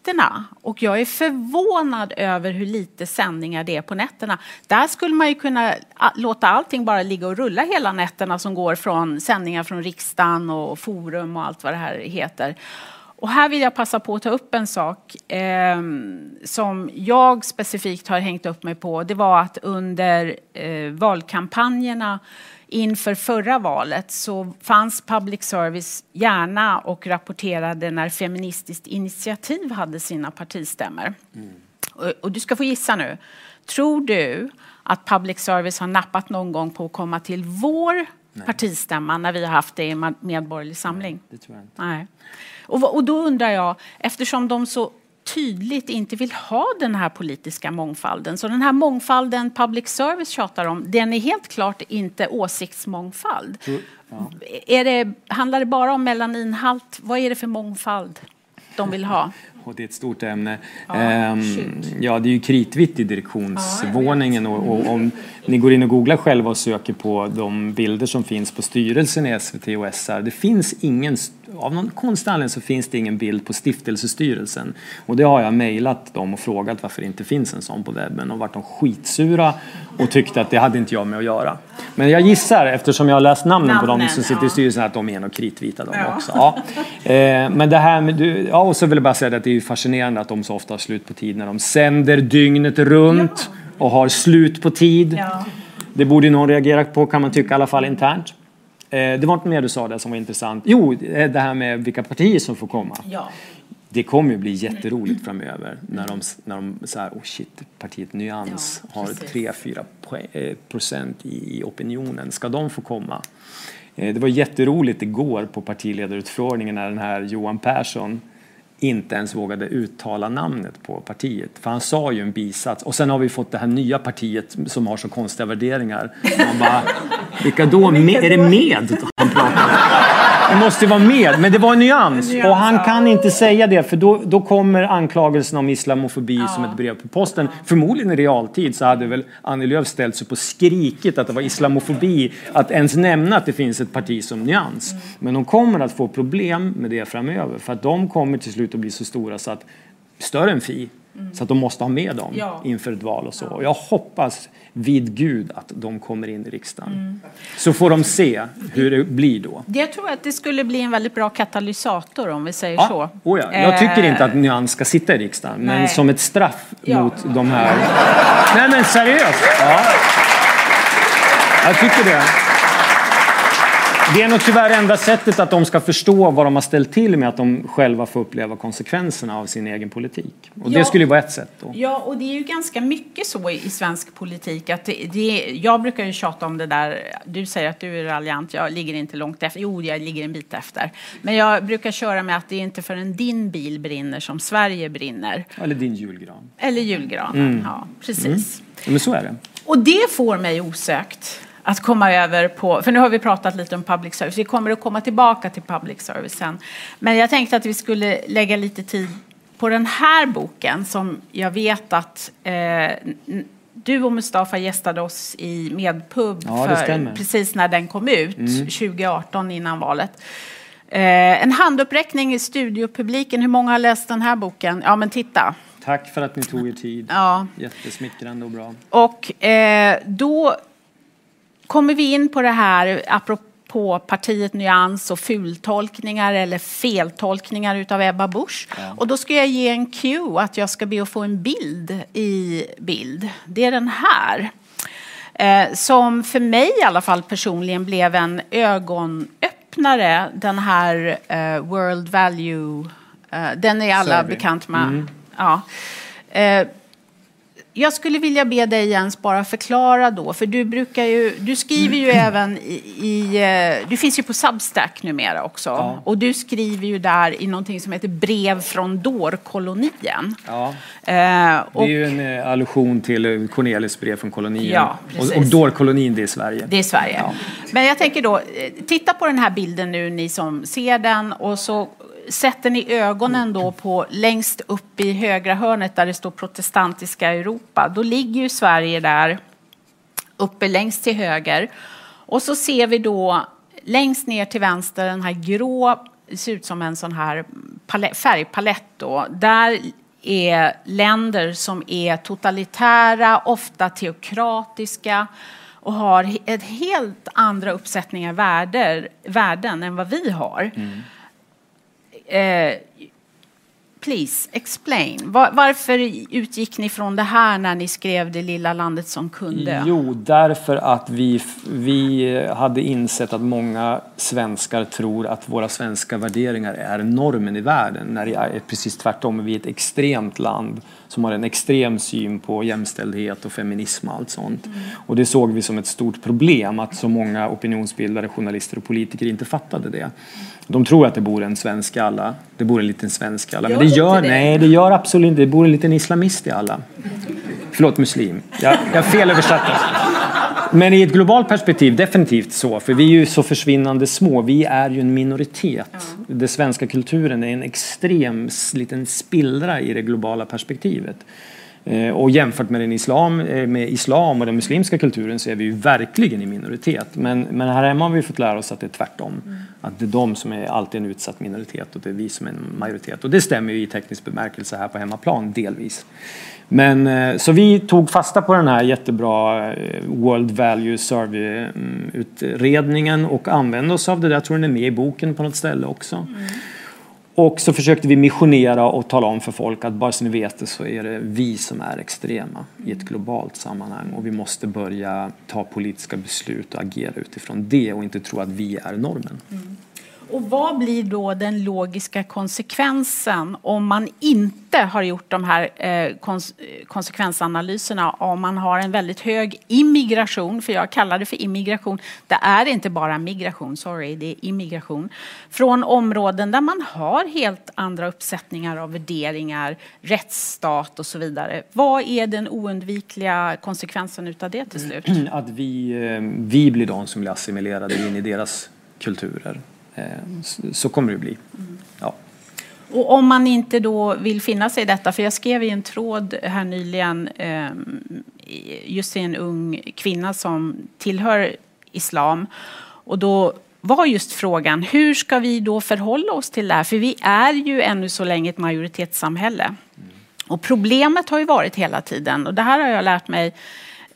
nätterna. Och jag är förvånad över hur lite sändningar det är på nätterna. Där skulle man ju kunna låta allting bara ligga och rulla hela nätterna som går från sändningar från riksdagen och forum och allt vad det här heter. Och här vill jag passa på att ta upp en sak eh, som jag specifikt har hängt upp mig på. Det var att under eh, valkampanjerna inför förra valet så fanns public service gärna och rapporterade när Feministiskt initiativ hade sina partistämmor. Och, och du ska få gissa nu. Tror du att public service har nappat någon gång på att komma till vår partistämma när vi har haft det i Medborgerlig Samling? det tror jag inte. Nej. Och, och då undrar jag, eftersom de så tydligt inte vill ha den här politiska mångfalden, så den här mångfalden public service tjatar om, den är helt klart inte åsiktsmångfald. Är det, handlar det bara om melaninhalt? Vad är det för mångfald de vill ha? Och det är ett stort ämne. Ja, Ehm, ja, det är ju kritvitt i direktionsvåningen och, och om ni går in och googlar själva och söker på de bilder som finns på styrelsen i SVT och SR. Det finns ingen, av någon konstig anledning så finns det ingen bild på stiftelsestyrelsen. Och det har jag mejlat dem och frågat varför det inte finns en sån på webben och vart de skitsura och tyckte att det hade inte jag med att göra. Men jag gissar, eftersom jag har läst namnen, på dem Namnen, som sitter i ja. styrelsen, att de är nog kritvita de Ja. också. Ja. Eh, men det här med, ja och så vill jag bara säga att det är fascinerande att de så ofta har slut på tid när de sänder dygnet runt och har slut på tid. Det borde någon reagera på kan man tycka, i alla fall internt. Eh, det var inte mer du sa där som var intressant. Jo, eh, det här med vilka partier som får komma. Ja. Det kommer ju bli jätteroligt framöver när de, när de så här, oh shit, partiet Nyans Ja, har precis. 3-4 poäng- eh, procent i, opinionen. Ska de få komma? Det var jätteroligt igår på partiledarutfrågningen när den här Johan Persson inte ens vågade uttala namnet på partiet. För han sa ju en bisats. Och sen har vi fått det här nya partiet som har så konstiga värderingar. Man bara, vilka då? Är det med han pratar? Måste vara med, men det var en nyans. Och han kan inte säga det för då, då kommer anklagelsen om islamofobi som ett brev på posten. Förmodligen i realtid så hade väl Annie Lööf ställt sig upp och skrikit att det var islamofobi att ens nämna att det finns ett parti som nyans. Men de kommer att få problem med det framöver för att de kommer till slut att bli så stora så att större än Fi. Så att de måste ha med dem Ja. inför ett val och så. Och jag hoppas vid Gud att de kommer in i riksdagen. Så får de se hur det blir då. Jag tror att det skulle bli en väldigt bra katalysator om vi säger Ja, så. oh ja. Jag tycker inte att Nyans ska sitta i riksdagen, men Nej. som ett straff Ja. mot de här... Nej men seriöst! Ja. Jag tycker det. Det är nog tyvärr enda sättet att de ska förstå vad de har ställt till med att de själva får uppleva konsekvenserna av sin egen politik. Och Ja. det skulle ju vara ett sätt då. Ja, och det är ju ganska mycket så i, svensk politik. Att det, det, jag brukar ju tjata om det där, du säger att du är raljant, jag ligger inte långt efter. Jo, jag ligger en bit efter. Men jag brukar köra med att det är inte förrän din bil brinner som Sverige brinner. Eller din julgran. Eller julgranen, ja precis. Ja, men så är det. Och det får mig osökt att komma över på, för nu har vi pratat lite om public service, vi kommer att komma tillbaka till public service sen. Men jag tänkte att vi skulle lägga lite tid på den här boken som jag vet att eh, du och Mustafa gästade oss i Medpub Ja, för precis när den kom ut, 2018 innan valet. Eh, en handuppräckning i studiopubliken. Hur många har läst den här boken? Ja, men titta. Tack för att ni tog er tid. Ja. Jättesmickrande och bra. Och eh, då kommer vi in på det här apropå partiet Nyans och fultolkningar eller feltolkningar utav Ebba Busch. Ja. Och då ska jag ge en cue att jag ska be att få en bild i bild. Det är den här. Eh, som för mig i alla fall personligen blev en ögonöppnare. Den här eh, World Value, eh, den är alla Survey. bekant med. Mm. Ja. Jag skulle vilja be dig Jens bara förklara då, för du brukar ju, du skriver ju även i, i eh, du finns ju på Substack numera också. Ja. Och du skriver ju där i någonting som heter Brev från dårkolonien. Ja. Eh, Det är ju en eh, allusion till eh, Cornelis brev från kolonien. Ja, och, precis. och dårkolonin, det är Sverige. det är Sverige. Ja. Men jag tänker då, titta på den här bilden nu ni som ser den och så sätter ni ögonen då på längst upp i högra hörnet där det står protestantiska Europa. Då ligger ju Sverige där uppe längst till höger. Och så ser vi då längst ner till vänster den här grå, det ser ut som en sån här palett, färgpalett då. Där är länder som är totalitära, ofta teokratiska och har ett helt andra uppsättningar värder, värden än vad vi har. Eh, please, explain. Var, varför utgick ni från det här när ni skrev Det lilla landet som kunde? Jo, därför att vi, vi hade insett att många svenskar tror att våra svenska värderingar är normen i världen. När det är precis tvärtom. Vi är ett extremt land som har en extrem syn på jämställdhet och feminism och allt sånt. Och det såg vi som ett stort problem att så många opinionsbildare, journalister och politiker inte fattade det. De tror att det bor en svensk i alla. Det bor en liten svensk i alla. Men Gör det inte gör, det? nej, det gör absolut inte. Det bor en liten islamist i alla. Förlåt, muslim. Jag, jag felöversatte. Men i ett globalt perspektiv definitivt så, för vi är ju så försvinnande små. Vi är ju en minoritet. Den svenska kulturen är en extrem liten spillra i det globala perspektivet. Eh, Och jämfört med, den islam, eh, med islam och den muslimska kulturen så är vi ju verkligen i minoritet. Men, men här hemma har vi fått lära oss att det är tvärtom. Att det är de som är alltid en utsatt minoritet och det är vi som är en majoritet. Och det stämmer ju i teknisk bemärkelse här på hemmaplan, delvis. Men, eh, så vi tog fasta på den här jättebra World Value Survey-utredningen och använde oss av det där. Jag tror den är med i boken på något ställe också. Och så försökte vi missionera och tala om för folk att bara så ni vet det så är det vi som är extrema i ett globalt sammanhang och vi måste börja ta politiska beslut och agera utifrån det och inte tro att vi är normen. Mm. Och vad blir då den logiska konsekvensen om man inte har gjort de här eh, kons eh, konsekvensanalyserna om man har en väldigt hög immigration, för jag kallar det för immigration. Det är inte bara migration, sorry, det är immigration. Från områden där man har helt andra uppsättningar av värderingar, rättsstat och så vidare. Vad är den oundvikliga konsekvensen utav det till slut? Att vi, eh, vi blir de som blir assimilerade in i deras kulturer. Eh, så- kommer det bli. Ja. Och om man inte då vill finna sig i detta, för jag skrev i en tråd här nyligen eh, just till en ung kvinna som tillhör islam. Och då var just frågan, hur ska vi då förhålla oss till det här? För vi är ju ännu så länge ett majoritetssamhälle. Och problemet har ju varit hela tiden, och det här har jag lärt mig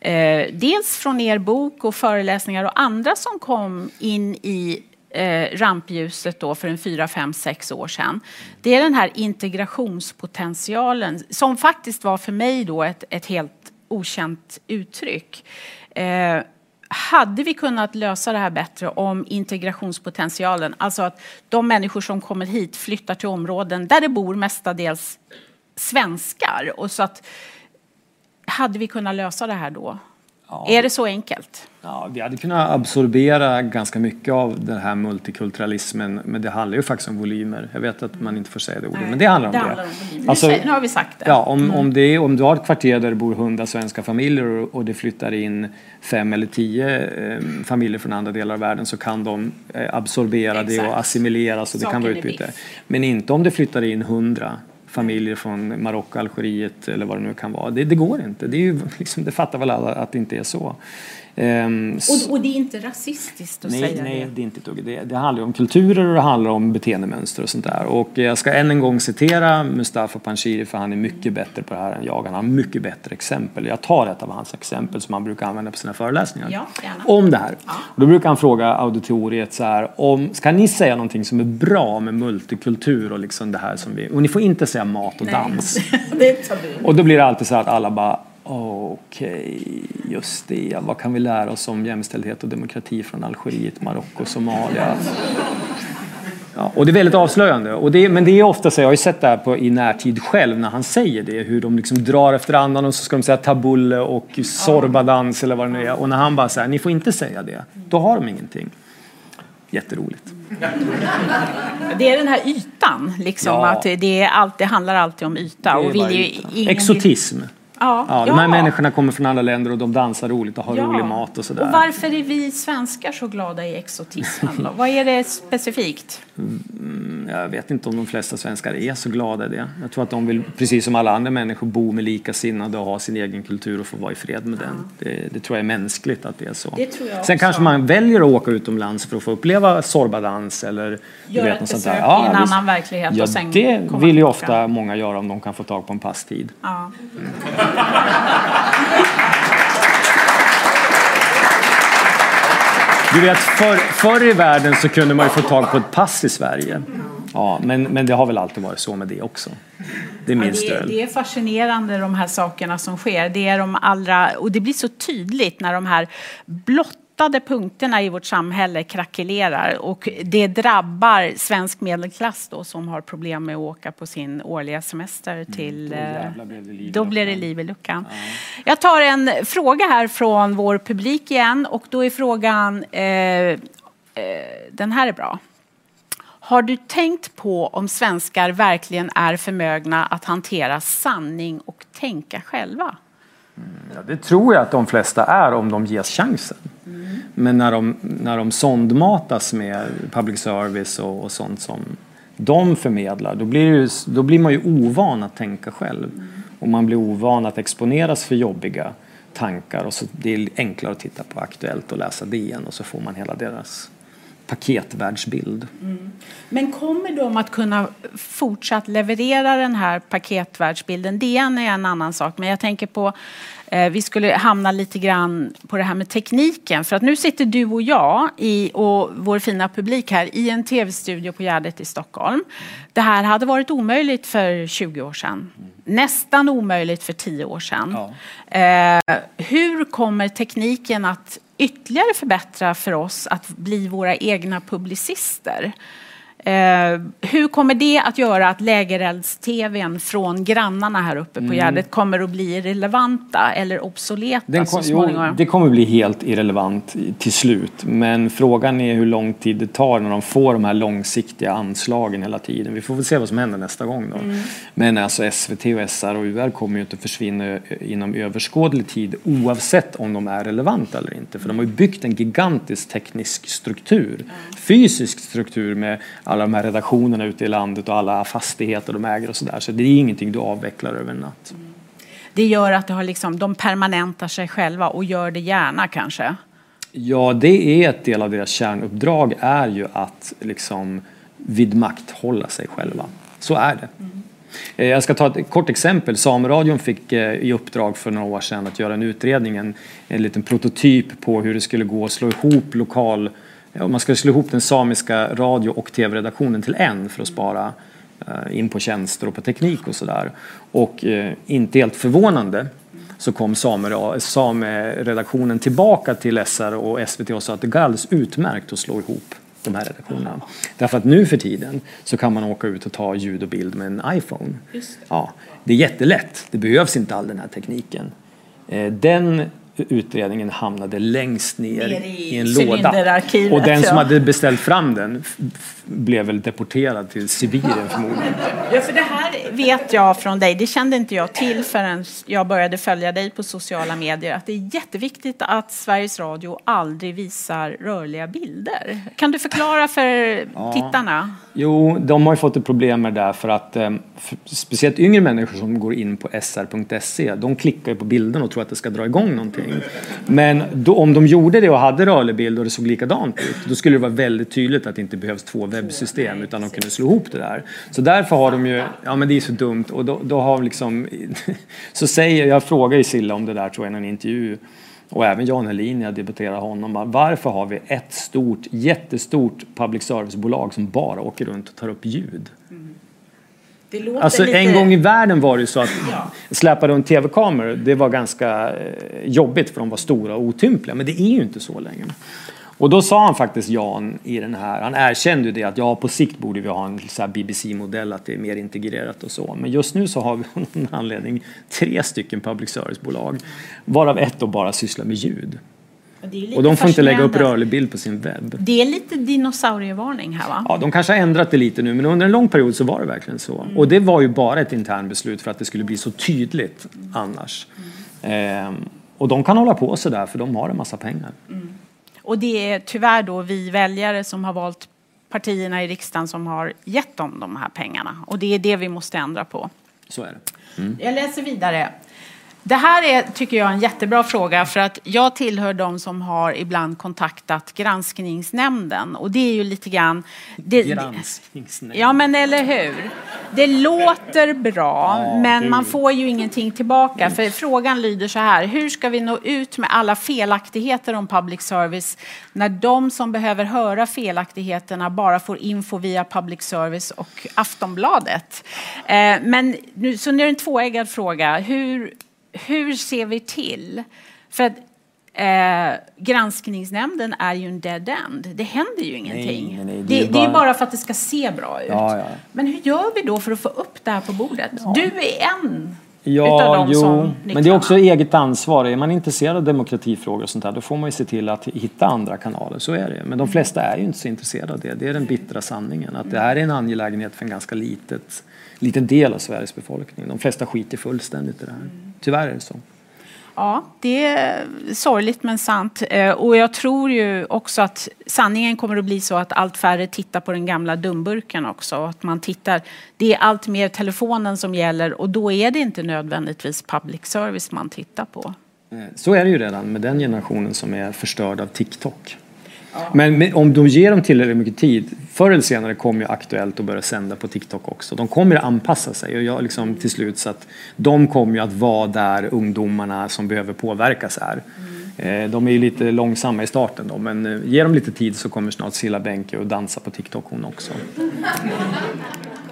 eh, dels från er bok och föreläsningar och andra som kom in i eh, rampljuset då för en fyra, fem, sex år sedan. Det är den här integrationspotentialen som faktiskt var för mig då ett, ett helt okänt uttryck. Eh, hade vi kunnat lösa det här bättre om integrationspotentialen, alltså att de människor som kommer hit flyttar till områden där det bor mestadels svenskar och så att hade vi kunnat lösa det här då? Ja. Är det så enkelt? Ja, vi hade kunnat absorbera ganska mycket av den här multikulturalismen men det handlar ju faktiskt om volymer. Jag vet att man inte får säga det ordet, men det handlar om det. handlar om volym. Alltså, nu, har vi sagt det. Ja, om, om, det om du har ett kvarter där det bor hundra svenska familjer och, och det flyttar in fem eller tio eh, familjer från andra delar av världen så kan de eh, absorbera det Exakt. och assimileras och det kan vara Saken utbyte. Men inte om det flyttar in hundra familjer från Marocko, Algeriet eller vad det nu kan vara. Det, det går inte. Det, är ju, liksom, det fattar väl alla att det inte är så. Ehm, och, och, det är inte rasistiskt att nej, säga nej, det? Nej, det är inte det, det handlar om kulturer och det handlar om beteendemönster och sånt där. Och jag ska än en gång citera Mustafa Panshiri för han är mycket bättre på det här än jag. Han har mycket bättre exempel. Jag tar ett av hans exempel som han brukar använda på sina föreläsningar. Ja, om det här. Ja. Då brukar han fråga auditoriet så här, om, ska ni säga någonting som är bra med multikultur och liksom det här som vi, och ni får inte säga mat och dans. det är tabu. Och då blir det alltid så att alla bara Okej, okay, just det. Vad kan vi lära oss om jämställdhet och demokrati från Algeriet, Marocko, Somalia? Ja, och det är väldigt avslöjande. Och det, men det är ofta så, jag har ju sett det här på, i närtid själv när han säger det, hur de liksom drar efter andan och så ska de säga tabulle och sorbadans eller vad det nu är. Och när han bara säger, ni får inte säga det, då har de ingenting. Jätteroligt. Det är den här ytan, liksom, ja. att det, är allt, det handlar alltid om yta. Och vi, ingen... Exotism. Ja, ja, de här ja. människorna kommer från alla länder och de dansar roligt och har ja. rolig mat och sådär. Och varför är vi svenskar så glada i exotismen? Vad är det specifikt? Mm, jag vet inte om de flesta svenskar är så glada i det. Jag tror att de vill, precis som alla andra människor, bo med likasinnade och ha sin egen kultur och få vara i fred med den. Det, det tror jag är mänskligt att det är så. Det tror jag Sen kanske man väljer att åka utomlands för att få uppleva sorbadans eller Göra ett besök ja, i en annan verklighet ja, och sen det vill ju ofta många göra om de kan få tag på en passtid. Ja. Mm. Du vet, förr, förr i världen så kunde man ju få tag på ett pass i Sverige. Ja, men, men det har väl alltid varit så med det också. Det är min ja, det, det, är fascinerande de här sakerna som sker. Det är de allra, och det blir så tydligt när de här blott blottade punkterna i vårt samhälle krackelerar och det drabbar svensk medelklass då som har problem med att åka på sin årliga semester mm, till... Mm, då blir det liv i luckan. Ja. Jag tar en fråga här från vår publik igen och då är frågan... Eh, eh, den här är bra. Har du tänkt på om svenskar verkligen är förmögna att hantera sanning och tänka själva? Ja, det tror jag att de flesta är om de ges chansen. Mm. Men när de, när de sondmatas med public service och, och sånt som de förmedlar då blir, ju, då blir man ju ovan att tänka själv. Mm. Och man blir ovan att exponeras för jobbiga tankar och så det är enklare att titta på Aktuellt och läsa DN och så får man hela deras paketvärldsbild. Mm. Men kommer de att kunna fortsatt leverera den här paketvärldsbilden? DN är en annan sak, men jag tänker på vi skulle hamna lite grann på det här med tekniken. För att nu sitter du och jag i, och vår fina publik här i en tv-studio på Gärdet i Stockholm. Det här hade varit omöjligt för 20 år sedan. Nästan omöjligt för 10 år sedan. Ja. Eh, hur kommer tekniken att ytterligare förbättra för oss att bli våra egna publicister. Eh, hur kommer det att göra att lägerelds-tvn från grannarna här uppe på mm. Gärdet kommer att bli relevanta eller obsoleta Den kom, så småningom? Jo, det kommer att bli helt irrelevant till slut. Men frågan är hur lång tid det tar när de får de här långsiktiga anslagen hela tiden. Vi får väl se vad som händer nästa gång då. Mm. Men alltså SVT och SR och UR kommer ju inte försvinna inom överskådlig tid oavsett om de är relevanta eller inte. För de har ju byggt en gigantisk teknisk struktur, mm. fysisk struktur med alla de här redaktionerna ute i landet och alla fastigheter de äger och sådär. Så det är ingenting du avvecklar över en natt. Mm. Det gör att det har liksom, de permanentar sig själva och gör det gärna kanske? Ja, det är ett del av deras kärnuppdrag är ju att liksom vidmakthålla sig själva. Så är det. Mm. Jag ska ta ett kort exempel. Sameradion fick eh, i uppdrag för några år sedan att göra en utredning, en, en liten prototyp på hur det skulle gå att slå ihop lokal om man skulle slå ihop den samiska radio och tv-redaktionen till en för att spara eh, in på tjänster och på teknik och sådär. Och eh, inte helt förvånande så kom sameredaktionen tillbaka till SR och SVT och sa att det går alldeles utmärkt att slå ihop de här redaktionerna. Därför att nu för tiden så kan man åka ut och ta ljud och bild med en iPhone. Det. Ja, det är jättelätt, det behövs inte all den här tekniken. Eh, den utredningen hamnade längst ner, ner i, i, en låda. Och den som hade beställt fram den blev väl deporterad till Sibirien förmodligen. Ja, för det här vet jag från dig, det kände inte jag till förrän jag började följa dig på sociala medier, att det är jätteviktigt att Sveriges Radio aldrig visar rörliga bilder. Kan du förklara för ja. tittarna? Jo, de har ju fått ett problem med det där för att eh, för speciellt yngre människor som går in på sr.se, de klickar ju på bilden och tror att det ska dra igång någonting. någonting. Men då, om de gjorde det och hade rörlig bild och det såg likadant ut, då skulle det vara väldigt tydligt att det inte behövs två webbsystem utan de kunde slå ihop det där. Så därför har de ju, ja men det är så dumt och då, då har liksom, så säger, jag frågar ju Silla om det där tror jag i en intervju och även Jan Helin, jag debatterar honom. Varför har vi ett stort, jättestort public service-bolag som bara åker runt och tar upp ljud? Alltså lite... en gång i världen var det ju så att ja. släpa runt tv-kameror, det var ganska eh, jobbigt för de var stora och otympliga. Men det är ju inte så längre. Och då sa han faktiskt Jan i den här, han erkände ju det att ja på sikt borde vi ha en BBC-modell att det är mer integrerat och så. Men just nu så har vi av någon anledning tre stycken public service-bolag varav ett då bara sysslar med ljud. Och, och de får inte lägga upp rörlig bild på sin webb. Det är lite dinosaurievarning här va? Ja, de kanske har ändrat det lite nu men under en lång period så var det verkligen så. Mm. Och det var ju bara ett internbeslut för att det skulle bli så tydligt mm. annars. Mm. Ehm, och de kan hålla på sådär för de har en massa pengar. Och det är tyvärr då vi väljare som har valt partierna i riksdagen som har gett dem de här pengarna. Och det är det vi måste ändra på. Så är det. Mm. Jag läser vidare. Det här är, tycker jag, en jättebra fråga för att jag tillhör de som har ibland kontaktat granskningsnämnden och det är ju lite grann... Det, granskningsnämnden? Ja, men eller hur? Det låter bra, ja, men du. man får ju ingenting tillbaka. För frågan lyder så här, hur ska vi nå ut med alla felaktigheter om public service när de som behöver höra felaktigheterna bara får info via public service och Aftonbladet? Eh, men nu, så nu är det en tvåeggad fråga. Hur hur ser vi till? För att eh, granskningsnämnden är ju en dead end. Det händer ju ingenting. Nej, nej, det, det, är bara... det, är bara... för att det ska se bra ut. Ja, ja. Men hur gör vi då för att få upp det här på bordet? Ja. Du är en Ja, jo, som men det är också eget ansvar. Är man intresserad av demokratifrågor och sånt där, då får man ju se till att hitta andra kanaler. Så är det. Men de flesta är ju inte så intresserade av det. Det är den bittra sanningen. Att det här är en angelägenhet för en ganska litet, liten del av Sveriges befolkning. De flesta skiter fullständigt i det här. Tyvärr är det så. Ja, det är sorgligt men sant. Eh, och jag tror ju också att sanningen kommer att bli så att allt färre tittar på den gamla dumburken också. Att man tittar, det är allt mer telefonen som gäller och då är det inte nödvändigtvis public service man tittar på. Eh, så är det ju redan med den generationen som är förstörd av TikTok. Men om du ger dem tillräckligt mycket tid, förr eller senare kommer ju Aktuellt att börja sända på TikTok också. De kommer att anpassa sig och jag liksom till slut så att de kommer ju att vara där ungdomarna som behöver påverkas är. Mm. De är ju lite långsamma i starten då, men eh, ge dem lite tid så kommer snart Silla Bänke och dansa på TikTok hon också.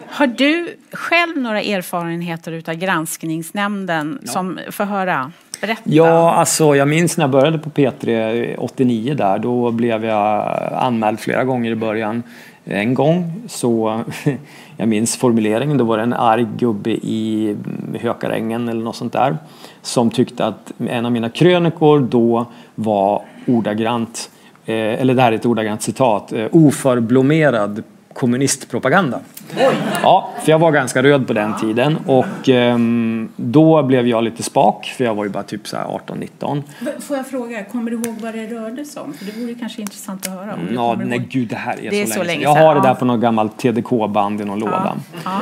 Har du själv några erfarenheter utav granskningsnämnden ja. som får höra? Berätta. Ja, alltså jag minns när jag började på P3 89 där. Då blev jag anmäld flera gånger i början. En gång så, jag minns formuleringen, då var det en arg gubbe i Hökarängen eller något sånt där. Som tyckte att en av mina krönikor då var ordagrant, eh, eller det här är ett ordagrant citat, eh, oförblommerad kommunistpropaganda. Oj. Ja, för jag var ganska röd på den tiden och um, då blev jag lite spak för jag var ju bara typ 18-19. Får jag fråga, kommer du ihåg vad det rörde sig om? För det vore kanske intressant att höra. Om ja, nej ihåg. gud det här är, det så, är så, länge sedan. Jag har det där på något gammalt TDK-band i någon ja. låda. Ja.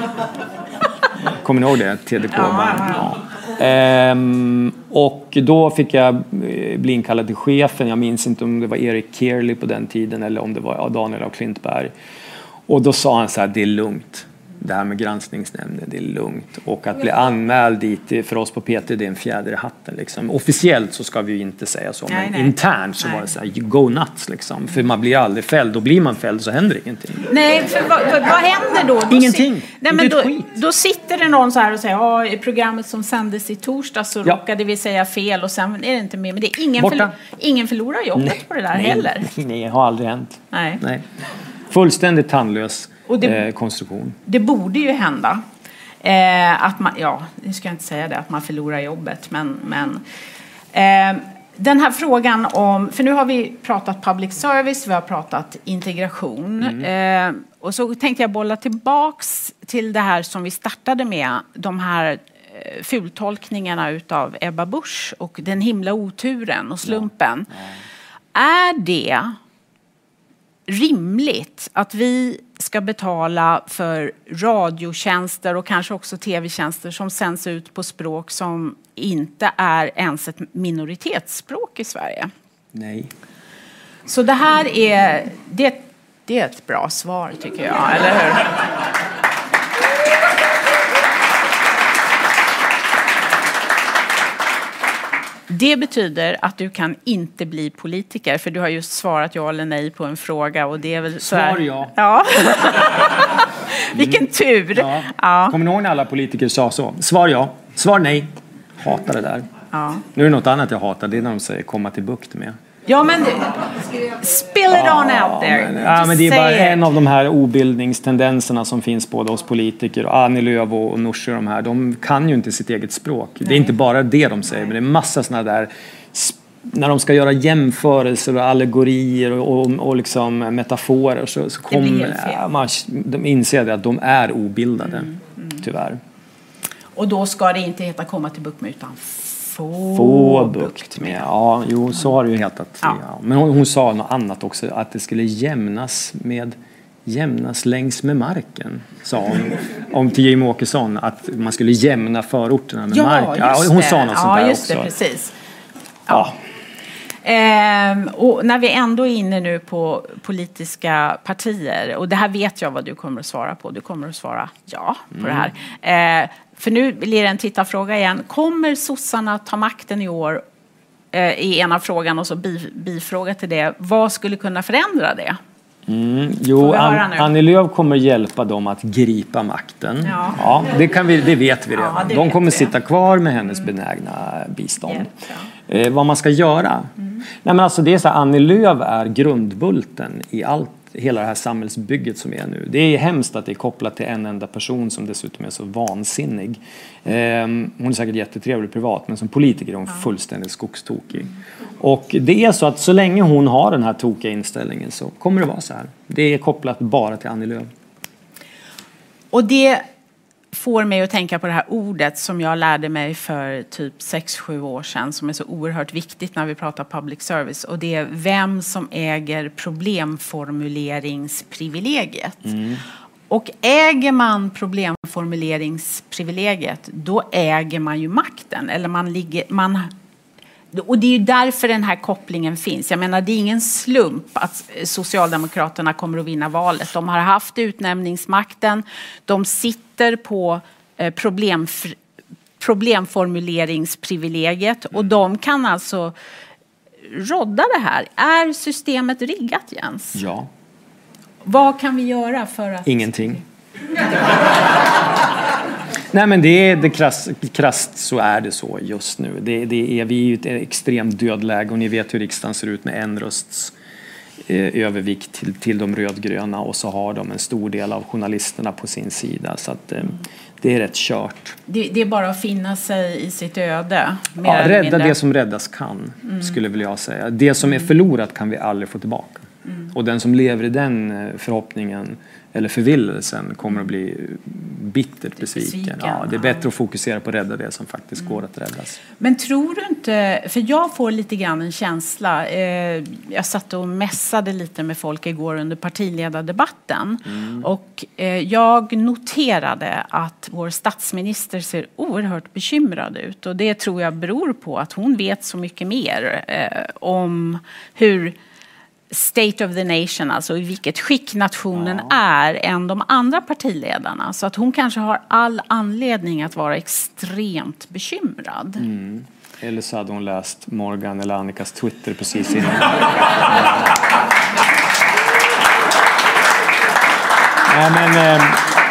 Kommer ni ihåg det? TDK-band. Ja. Ehm, och då fick jag eh, bli inkallad till chefen. Jag minns inte om det var Erik Kearley på den tiden eller om det var Daniel av Klintberg. Och då sa han så här, det är lugnt. Det här med granskningsnämnden, det är lugnt. Och att bli anmäld dit för oss på PT, det är en fjäder i hatten. Liksom. Officiellt så ska vi ju inte säga så, nej, men nej. internt så nej. var det så här, go nuts liksom. För man blir aldrig fälld, och blir man fälld så händer ingenting. Nej, för vad, vad, händer då? då ingenting. Nej, men då, då, sitter det någon så här och säger, ja, i programmet som sändes i torsdag så ja. råkade vi säga fel och sen är det inte mer. Men det är ingen, förlo ingen förlorar jobbet på det där heller. Nej, det har aldrig hänt. Nej. Fullständigt tandlös det, eh, konstruktion. Det borde ju hända. Eh, att man, ja, nu ska jag inte säga det, att man förlorar jobbet, men, men eh, den här frågan om, för nu har vi pratat public service, vi har pratat integration. Mm. Eh, och så tänkte jag bolla tillbaks till det här som vi startade med, de här eh, fultolkningarna utav Ebba Busch och den himla oturen och slumpen. Ja. Ja. Är det rimligt att vi ska betala för radiotjänster och kanske också tv-tjänster som sänds ut på språk som inte är ens ett minoritetsspråk i Sverige? Nej. Så det här är, det, det är ett bra svar tycker jag, eller hur? Det betyder att du kan inte bli politiker för du har just svarat ja eller nej på en fråga och det är väl så här... Svar ja. ja. Vilken tur! Ja. Ja. Kommer ni ihåg när alla politiker sa så? Svar ja, svar nej. Hatar det där. Ja. Nu är det något annat jag hatar, det är när de säger komma till bukt med. ja, men spill it on out there. Men, ja, Just men det är bara it. en av de här obildningstendenserna som finns både hos politiker och Annie Lööf och och Nooshi och de här. De kan ju inte sitt eget språk. Det är inte bara det de säger, men det är massa sådana där när de ska göra jämförelser och allegorier och, och, och liksom metaforer så, så kommer ja, man, de inser att de är obildade, Mm, tyvärr. Och då ska det inte heta komma till bukt med utan få, Få bukt med. Ja, jo, så har det ju hetat. Ja. Ja. Men hon, hon sa något annat också, att det skulle jämnas med jämnas längs med marken, sa hon om till Jimmie Åkesson, att man skulle jämna förorterna med Ja, marken. just hon det. sa något sånt ja, där just också. Det, precis. Ja. Ehm, och när vi ändå är inne nu på politiska partier, och det här vet jag vad du kommer att svara på. Du kommer att svara ja på det här. Ehm, för nu blir det en tittarfråga igen. Kommer sossarna ta makten i år? Eh, I ena frågan och så bi, bifråga till det. Vad skulle kunna förändra det? Mm, jo, An? Annie Lööf kommer hjälpa dem att gripa makten. Ja. det, kan vi, det vet vi redan. Ja, de kommer vi. sitta kvar med hennes benägna bistånd. Hjälp, Eh, vad man ska göra? Nej, men alltså det är så här, Annie Lööf är grundbulten i allt, hela det här samhällsbygget som är nu. Det är hemskt att det är kopplat till en enda person som dessutom är så vansinnig. Ehm, hon är säkert jättetrevlig privat men som politiker är hon fullständigt skogstokig. Och det är så att så länge hon har den här tokiga inställningen så kommer det vara så här. Det är kopplat bara till Annie Lööf. Och det får mig att tänka på det här ordet som jag lärde mig för typ 6-7 år sedan som är så oerhört viktigt när vi pratar public service och det är vem som äger problemformuleringsprivilegiet. Och äger man problemformuleringsprivilegiet då äger man ju makten eller man ligger, man och det är därför den här kopplingen finns. Jag menar, det är ingen slump att Socialdemokraterna kommer att vinna valet. De har haft utnämningsmakten, de sitter på eh, problem, problemformuleringsprivilegiet och de kan alltså rodda det här. Är systemet riggat, Jens? Ja. Vad kan vi göra för att... Ingenting. Nej men det är det krasst, krasst så är det så just nu. Det, det är, vi är ju i ett extremt dödläge och ni vet hur riksdagen ser ut med en rösts eh, övervikt till, till de rödgröna och så har de en stor del av journalisterna på sin sida. Så att, eh, det är rätt kört. Det, det är bara att finna sig i sitt öde. Ja, rädda det som räddas kan, skulle väl jag säga. Det som är förlorat kan vi aldrig få tillbaka. Och den som lever i den eh, förhoppningen eller förvillelsen kommer att bli bittert besviken. besviken, Ja, det är bättre att fokusera på att rädda det som faktiskt går att räddas. Men tror du inte, för jag får lite grann en känsla, eh, jag satt och mässade lite med folk igår under partiledardebatten. Och eh, jag noterade att vår statsminister ser oerhört bekymrad ut. Och det tror jag beror på att hon vet så mycket mer eh, om hur State of the nation, alltså i vilket skick nationen är, än de andra partiledarna. Så att hon kanske har all anledning att vara extremt bekymrad. Eller så hade hon läst Morgan eller Annikas Twitter precis innan. Nej, men, eh,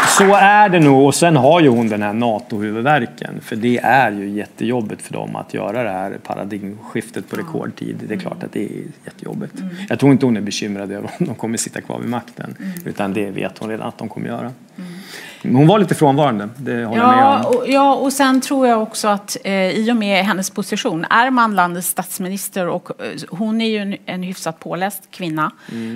så är det nog. Och sen har ju hon den här NATO-huvudvärken. För det är ju jättejobbigt för dem att göra det här paradigmskiftet på rekordtid. Det är klart att det är jättejobbigt. Jag tror inte hon är bekymrad över om de kommer sitta kvar vid makten. Utan det vet hon redan att de kommer göra. Men hon var lite frånvarande, det håller jag med Ja om. och, ja, och sen tror jag också att eh, i och med hennes position, är man landets statsminister och eh, hon är ju en, en hyfsat påläst kvinna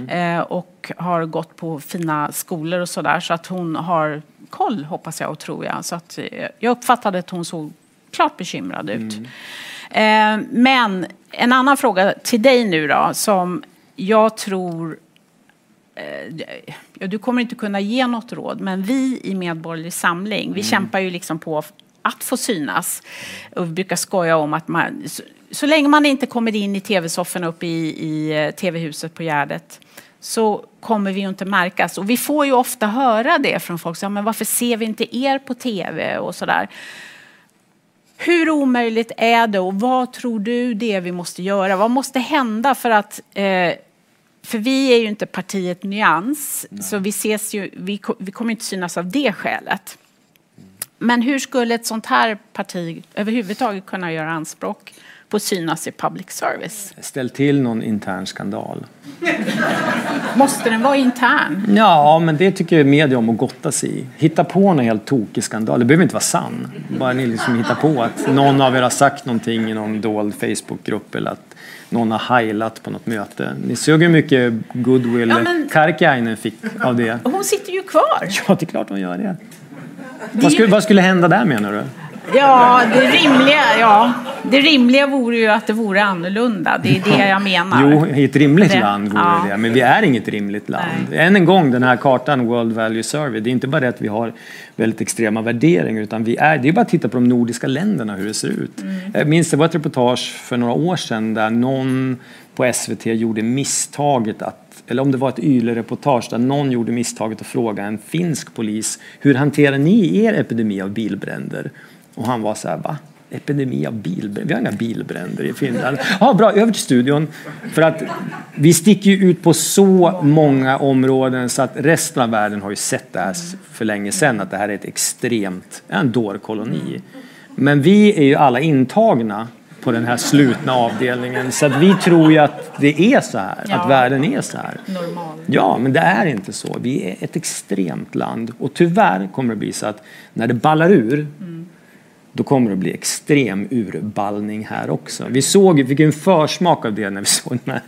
eh, och har gått på fina skolor och sådär så att hon har koll hoppas jag och tror jag. Så att, eh, jag uppfattade att hon såg klart bekymrad ut. Eh, men en annan fråga till dig nu då som jag tror ja, du kommer inte kunna ge något råd, men vi i Medborgerlig Samling, vi mm. kämpar ju liksom på att få synas. Och vi brukar skoja om att man, så, så länge man inte kommer in i tv-sofforna uppe i, i tv-huset på Gärdet så kommer vi ju inte märkas. Och vi får ju ofta höra det från folk. Så, men varför ser vi inte er på tv? och sådär. Hur omöjligt är det och vad tror du det vi måste göra? Vad måste hända för att eh, för vi är ju inte partiet Nyans, Nej. så vi, ses ju, vi, vi kommer inte synas av det skälet. Men hur skulle ett sånt här parti överhuvudtaget kunna göra anspråk på att synas i public service? Ställ till någon intern skandal. Måste den vara intern? Ja, men det tycker jag media om att gotta sig i. Hitta på en helt tokig skandal. Det behöver inte vara sann. Bara ni liksom hittar på att någon av er har sagt någonting i någon dold Facebookgrupp eller att någon har heilat på något möte. Ni såg hur mycket goodwill ja, men... Karkiainen fick av det. Hon sitter ju kvar. Ja, det är klart hon gör det. det vad, skulle, vad skulle hända där menar du? Ja, det rimliga, ja. det rimliga vore ju att det vore annorlunda. Det är det jag menar. Jo, i ett rimligt det, land vore ja. det. Men vi är inget rimligt land. Nej. Än en gång, den här kartan World Value Survey. Det är inte bara det att vi har väldigt extrema värderingar utan vi är, det är bara att titta på de nordiska länderna hur det ser ut. Mm. Jag minns det var ett reportage för några år sedan där någon på SVT gjorde misstaget att eller om det var ett YLE-reportage där någon gjorde misstaget att fråga en finsk polis hur hanterar ni er epidemi av bilbränder? Och han var så här, va? Epidemi av bilbränder? Vi har inga bilbränder i Finland. Ja, bra, över till studion. För att vi sticker ju ut på så många områden så att resten av världen har ju sett det här för länge sedan att det här är ett extremt, en dårkoloni. Men vi är ju alla intagna på den här slutna avdelningen. Så att vi tror ju att det är så här, ja. att världen är så här. Normal. Ja, men det är inte så. Vi är ett extremt land och tyvärr kommer det bli så att när det ballar ur mm då kommer det att bli extrem urballning här också. Vi såg, vi fick en försmak av det när vi såg den här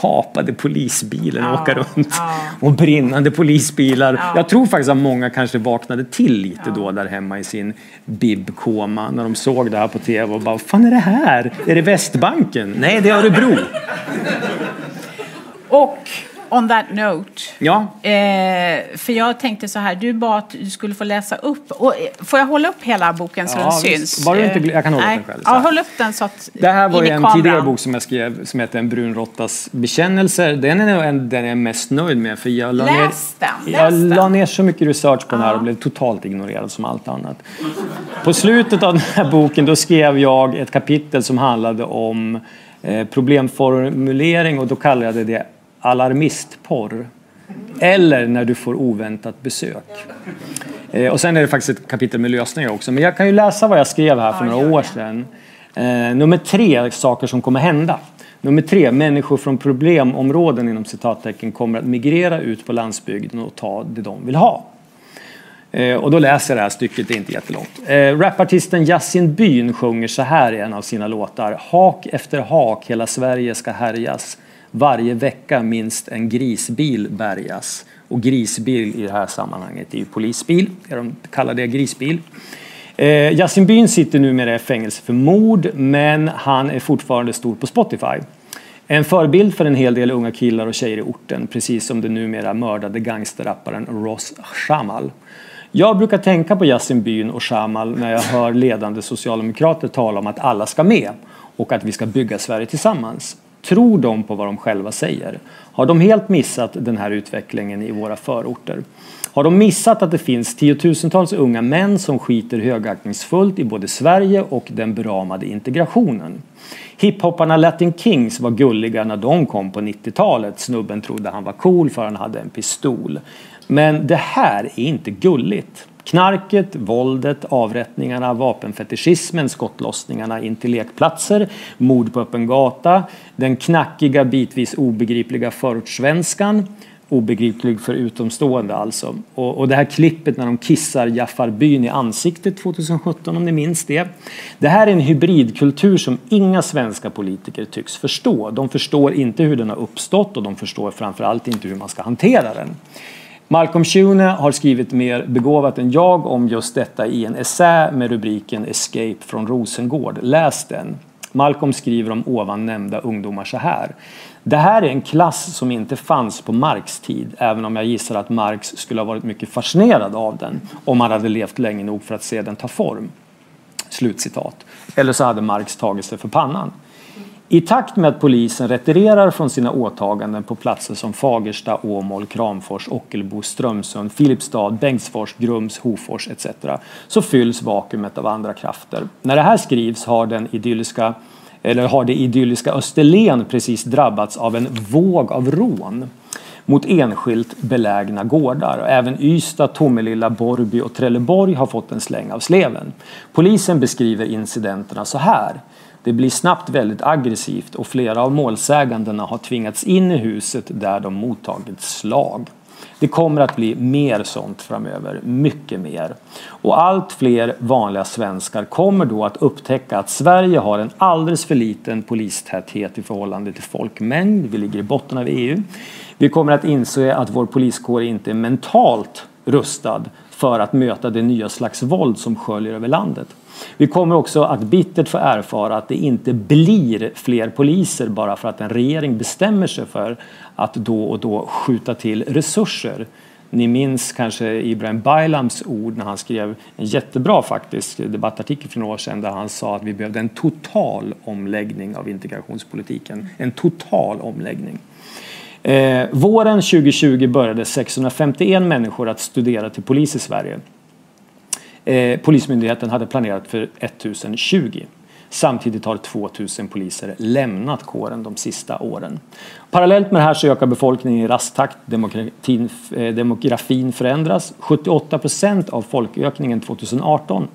kapade polisbilen ja, åka runt ja. och brinnande polisbilar. Ja. Jag tror faktiskt att många kanske vaknade till lite ja. då där hemma i sin bibkoma när de såg det här på tv och bara, vad fan är det här? Är det Västbanken? Nej, det är Örebro. Och on that note. Ja. Eh, för jag tänkte så här, du bad att du skulle få läsa upp. Och, eh, får jag hålla upp hela boken så ja, den syns? Var inte, jag kan hålla Nej. upp den själv. Ja, håll upp den så att Det här var ju en tidigare bok som jag skrev som heter En brunråttas bekännelser. Den är den, den jag är mest nöjd med. För jag la Läs ner, den! Jag Läs la ner så mycket research på den här och blev totalt ignorerad som allt annat. På slutet av den här boken då skrev jag ett kapitel som handlade om eh, problemformulering och då kallade jag det alarmistporr. Eller när du får oväntat besök. Eh, och sen är det faktiskt ett kapitel med lösningar också. Men jag kan ju läsa vad jag skrev här för några år sedan. Eh, nummer tre, saker som kommer hända. Nummer tre, människor från problemområden inom citattecken kommer att migrera ut på landsbygden och ta det de vill ha. Eh, och då läser jag det här stycket, det är inte jättelångt. Eh, rapartisten Yasin Byn sjunger så här i en av sina låtar. Hak efter hak, hela Sverige ska härjas varje vecka minst en grisbil bärgas. Och grisbil i det här sammanhanget är ju polisbil, de kallar det grisbil. Eh, Yasin Byn sitter numera i fängelse för mord men han är fortfarande stor på Spotify. En förebild för en hel del unga killar och tjejer i orten precis som den numera mördade gangsterrapparen Ross Shamal. Jag brukar tänka på Yasin Byn och Shamal när jag hör ledande socialdemokrater tala om att alla ska med och att vi ska bygga Sverige tillsammans. Tror de på vad de själva säger? Har de helt missat den här utvecklingen i våra förorter? Har de missat att det finns tiotusentals unga män som skiter högaktningsfullt i både Sverige och den beramade integrationen? Hiphopparna Latin Kings var gulliga när de kom på 90-talet. Snubben trodde han var cool för han hade en pistol. Men det här är inte gulligt. Knarket, våldet, avrättningarna, vapenfetischismen, skottlossningarna in till lekplatser, mord på öppen gata, den knackiga, bitvis obegripliga förortssvenskan, obegriplig för utomstående alltså. Och, och, det här klippet när de kissar Jaffar Byn i ansiktet 2017 om ni minns det. Det här är en hybridkultur som inga svenska politiker tycks förstå. De förstår inte hur den har uppstått och de förstår framförallt inte hur man ska hantera den. Malcolm Schune har skrivit mer begåvat än jag om just detta i en essä med rubriken Escape från Rosengård. Läs den. Malcolm skriver om ovan nämnda ungdomar så här. Det här är en klass som inte fanns på Marx tid, även om jag gissar att Marx skulle ha varit mycket fascinerad av den om han hade levt länge nog för att se den ta form. Slutcitat. Eller så hade Marx tagit sig för pannan. I takt med att polisen retirerar från sina åtaganden på platser som Fagersta, Åmål, Kramfors, Ockelbo, Strömsund, Filipstad, Bengtsfors, Grums, Hofors etc. så fylls vakuumet av andra krafter. När det här skrivs har den idylliska eller har det idylliska Österlen precis drabbats av en våg av rån mot enskilt belägna gårdar. Även Ystad, Tomelilla, Borby och Trelleborg har fått en släng av sleven. Polisen beskriver incidenterna så här. Det blir snabbt väldigt aggressivt och flera av målsägandena har tvingats in i huset där de mottagit slag. Det kommer att bli mer sånt framöver, mycket mer. Och allt fler vanliga svenskar kommer då att upptäcka att Sverige har en alldeles för liten polistäthet i förhållande till folkmängd. Vi ligger i botten av EU. Vi kommer att inse att vår poliskår inte är mentalt rustad för att möta det nya slags våld som sköljer över landet. Vi kommer också att bittert få erfara att det inte blir fler poliser bara för att en regering bestämmer sig för att då och då skjuta till resurser. Ni minns kanske Ibrahim Baylams ord när han skrev en jättebra faktiskt debattartikel för några år sedan där han sa att vi behövde en total omläggning av integrationspolitiken. En total omläggning. Eh, våren 2020 började 651 människor att studera till polis i Sverige. Eh, Polismyndigheten hade planerat för 1020. Samtidigt har 2000 poliser lämnat kåren de sista åren. Parallellt med det här så ökar befolkningen i rask takt. Eh, demografin förändras. 78 procent av folkökningen 2018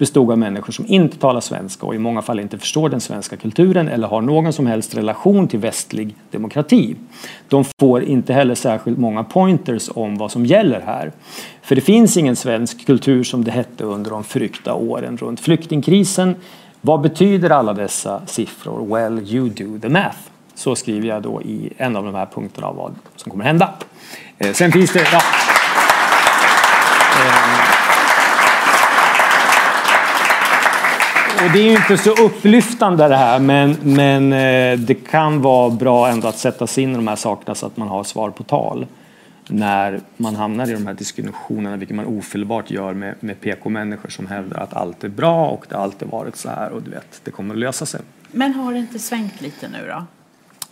bestod av människor som inte talar svenska och i många fall inte förstår den svenska kulturen eller har någon som helst relation till västlig demokrati. De får inte heller särskilt många pointers om vad som gäller här. För det finns ingen svensk kultur som det hette under de förryckta åren runt flyktingkrisen. Vad betyder alla dessa siffror? Well, you do the math. Så skriver jag då i en av de här punkterna av vad som kommer hända. Eh, sen finns det... Ja. Och det är ju inte så upplyftande det här men, men eh, det kan vara bra ändå att sätta sig in i de här sakerna så att man har svar på tal när man hamnar i de här diskussionerna, vilket man ofelbart gör med, med PK-människor som hävdar att allt är bra och det har alltid varit så här och du vet, det kommer att lösa sig. Men har det inte svängt lite nu då?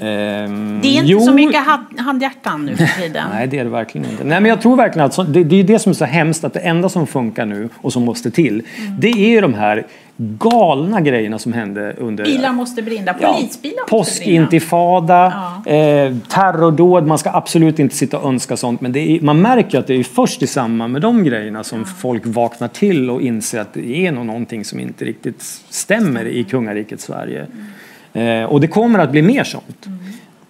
Ehm, Det är inte jo, så mycket hand- handhjärtan nu för tiden. Nej, det är det verkligen inte. Nej, men jag tror verkligen att så, det, det är det som är så hemskt att det enda som funkar nu och som måste till, det är ju de här galna grejerna som hände under Bilar måste brinna, Ja, polisbilar måste brinna. Påskintifada, eh, terrordåd. Man ska absolut inte sitta och önska sånt. Men är, man märker att det är först i samband med de grejerna som folk vaknar till och inser att det är nog någonting som inte riktigt stämmer i kungariket Sverige. Eh, och det kommer att bli mer sånt.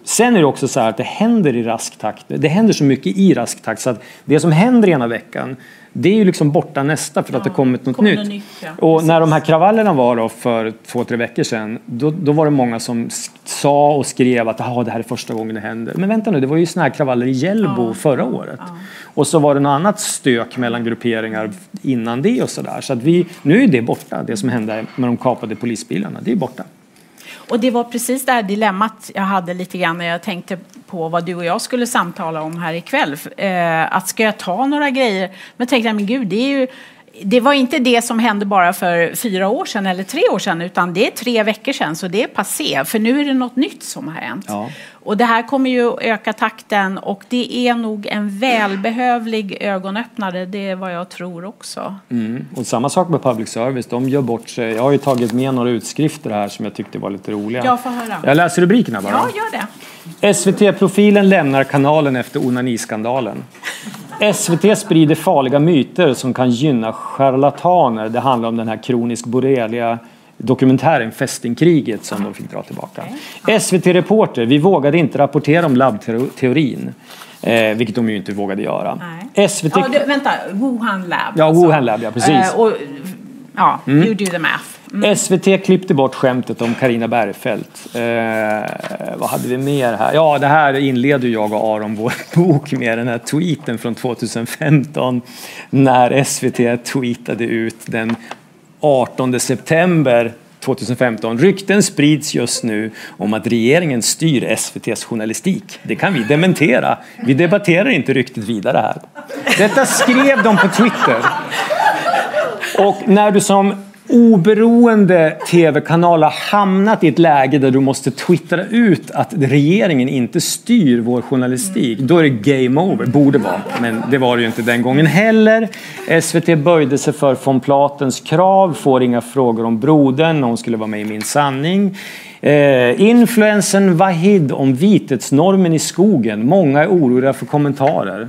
Sen är det också så här att det händer i rask takt. Det händer så mycket i rask takt så att det som händer ena veckan det är ju liksom borta nästa för att det kommit något nytt. nytt, ja. Och när de här kravallerna var då för två, tre veckor sedan då, då var det många som sa och skrev att "Jaha, det här är första gången det händer. Men vänta nu, det var ju såna här kravaller i Hjällbo förra året. Och så var det något annat stök mellan grupperingar innan det och sådär. Så att vi, nu är det borta, det som hände med de kapade polisbilarna. Det är borta. Och det var precis det här dilemmat jag hade lite grann när jag tänkte på vad du och jag skulle samtala om här ikväll. Eh, att ska jag ta några grejer? Men tänkte jag, men gud, det är ju det var inte det som hände bara för fyra år sedan eller tre år sedan utan det är tre veckor sedan så det är passé för nu är det något nytt som har hänt. Ja. Och det här kommer ju öka takten och det är nog en välbehövlig ögonöppnare, det är vad jag tror också. Mm. Och samma sak med public service, de gör bort sig. Jag har ju tagit med några utskrifter här som jag tyckte var lite roliga. Jag får höra. Jag läser rubrikerna bara. Ja, gör det. SVT-profilen lämnar kanalen efter onaniskandalen. SVT sprider farliga myter som kan gynna charlataner. Det handlar om den här kroniskt borreliga dokumentären Fästingkriget som de fick dra tillbaka. SVT-reporter, vi vågade inte rapportera om labbteorin. Eh, vilket de ju inte vågade göra. Nej. SVT... Ja, det, vänta, Wuhan Lab. Ja, Wuhan Lab, ja, precis. Eh, och, ja, you do the math. Mm. SVT klippte bort skämtet om Karina Bergfeldt. Eh, vad hade vi mer här? Ja, det här inleder jag och Aron vår bok med den här tweeten från 2015 när SVT tweetade ut den 18 september 2015. Rykten sprids just nu om att regeringen styr SVTs journalistik. Det kan vi dementera. Vi debatterar inte ryktet vidare här. Detta skrev de på Twitter. Och när du som oberoende tv-kanal har hamnat i ett läge där du måste twittra ut att regeringen inte styr vår journalistik, då är det game over. Borde vara, men det var det ju inte den gången heller. SVT böjde sig för von Platens krav, får inga frågor om brodern, hon skulle vara med i Min sanning. Eh, influensen Vahid om vithetsnormen i skogen. Många är oroliga för kommentarer.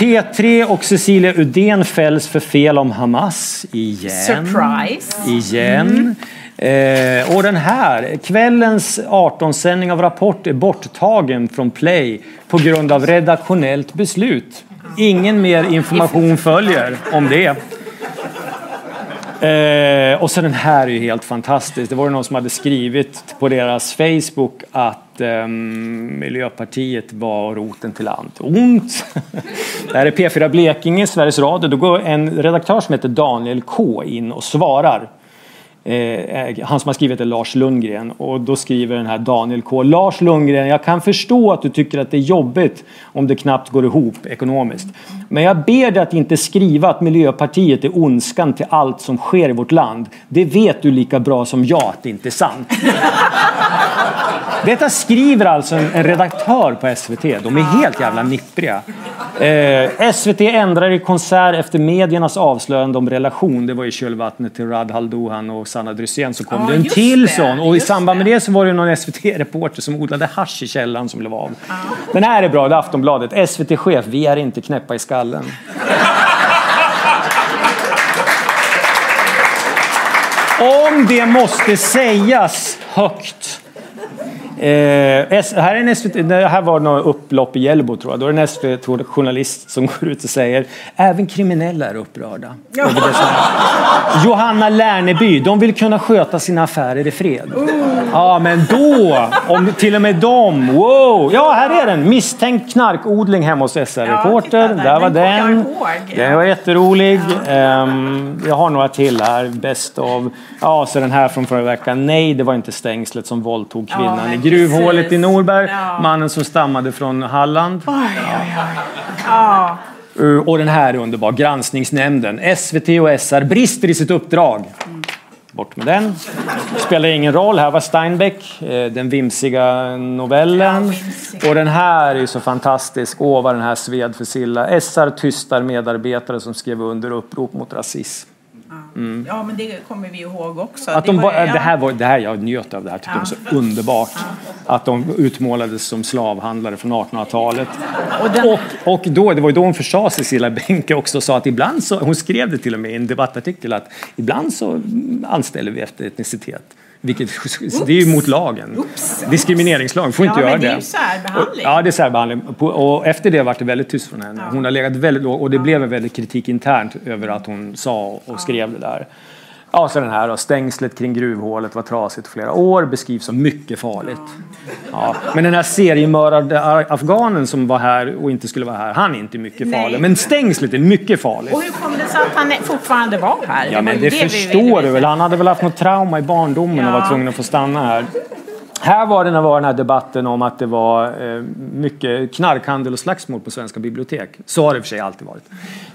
P3 och Cecilia Udén fälls för fel om Hamas igen. Surprise! Igen. Eh, och den här, kvällens 18-sändning av Rapport är borttagen från Play på grund av redaktionellt beslut. Ingen mer information följer om det. Eh, och så den här är ju helt fantastisk. Det var ju någon som hade skrivit på deras Facebook att eh, Miljöpartiet var roten till allt ont. det här är P4 Blekinge, Sveriges Radio. Då går en redaktör som heter Daniel K in och svarar. Eh, eh, han som har skrivit är Lars Lundgren och då skriver den här Daniel K. Lars Lundgren, jag kan förstå att du tycker att det är jobbigt om det knappt går ihop ekonomiskt. Men jag ber dig att inte skriva att Miljöpartiet är ondskan till allt som sker i vårt land. Det vet du lika bra som jag att det inte är sant. Detta skriver alltså en, en redaktör på SVT. De är helt jävla nippriga. Eh, SVT ändrar i konsert efter mediernas avslöjande om relation. Det var i kölvattnet till Radhal Dohan och Sanna Drysén så kom Ja, det en till det, sån. Och i samband med det. så var det någon SVT-reporter som odlade hasch i källaren som blev av. Den här är bra, det är Aftonbladet. SVT-chef, vi är inte knäppa i skallen. Om det måste sägas högt. Eh, här, är en SVT, det här var något upplopp i Hjällbo tror jag. Då är det en SVT-journalist som går ut och säger även kriminella är upprörda. händer." Johanna Lärneby, de vill kunna sköta sina affärer i fred. Ja, men då, om till och med dem, wow! Ja, här är den. Misstänkt knarkodling hemma hos SR-reporter. titta där. där var Den den. var jätterolig. Ehm, jag har några till här. Best of. Ja, så den här från förra veckan. Nej, det var inte stängslet som våldtog kvinnan men i gruvhålet precis. i Norberg. Ja. Mannen som stammade från Halland. Oj, oj, oj. Ja. Uh, Och den här är underbar. Granskningsnämnden. SVT och SR brister i sitt uppdrag. Bort med den. Spelar ingen roll. Här var Steinbeck, eh, den vimsiga novellen. Och den här är så fantastisk. Åh, vad den här sved för Silla. SR tystar medarbetare som skrev under upprop mot rasism. Ja, men det kommer vi ihåg också. Att de, var- ja. det, här var, det här, jag njöt av det här, tyckte Ja. det var så underbart. Att de utmålades som slavhandlare från 1800-talet. Och den- Och, och då, det var ju då hon försade Cecilia Benke också och sa att ibland så, hon skrev det till och med i en debattartikel att ibland så mm, anställer vi efter etnicitet. Vilket, det är ju mot lagen. Oops. Diskrimineringslag, får inte Ja, göra det är det. ju särbehandling. Ja, det är särbehandling. Och efter det var det väldigt tyst från henne. Hon har legat väldigt lågt och det blev en väldigt kritik internt över att hon sa och skrev det där. Ja, så den här då. Stängslet kring gruvhålet var trasigt flera år. Beskrivs som mycket farligt. Ja. Men den här seriemördade afghanen som var här och inte skulle vara här, han är inte mycket Nej. farlig. Men stängslet är mycket farligt. Och hur kom det sig att han fortfarande var här? Ja, men det ville förstår du väl. Han hade väl haft något trauma i barndomen och Ja. var tvungen att få stanna här. Här var det när var den här debatten om att det var eh, mycket knarkhandel och slagsmål på svenska bibliotek. Så har det i och för sig alltid varit.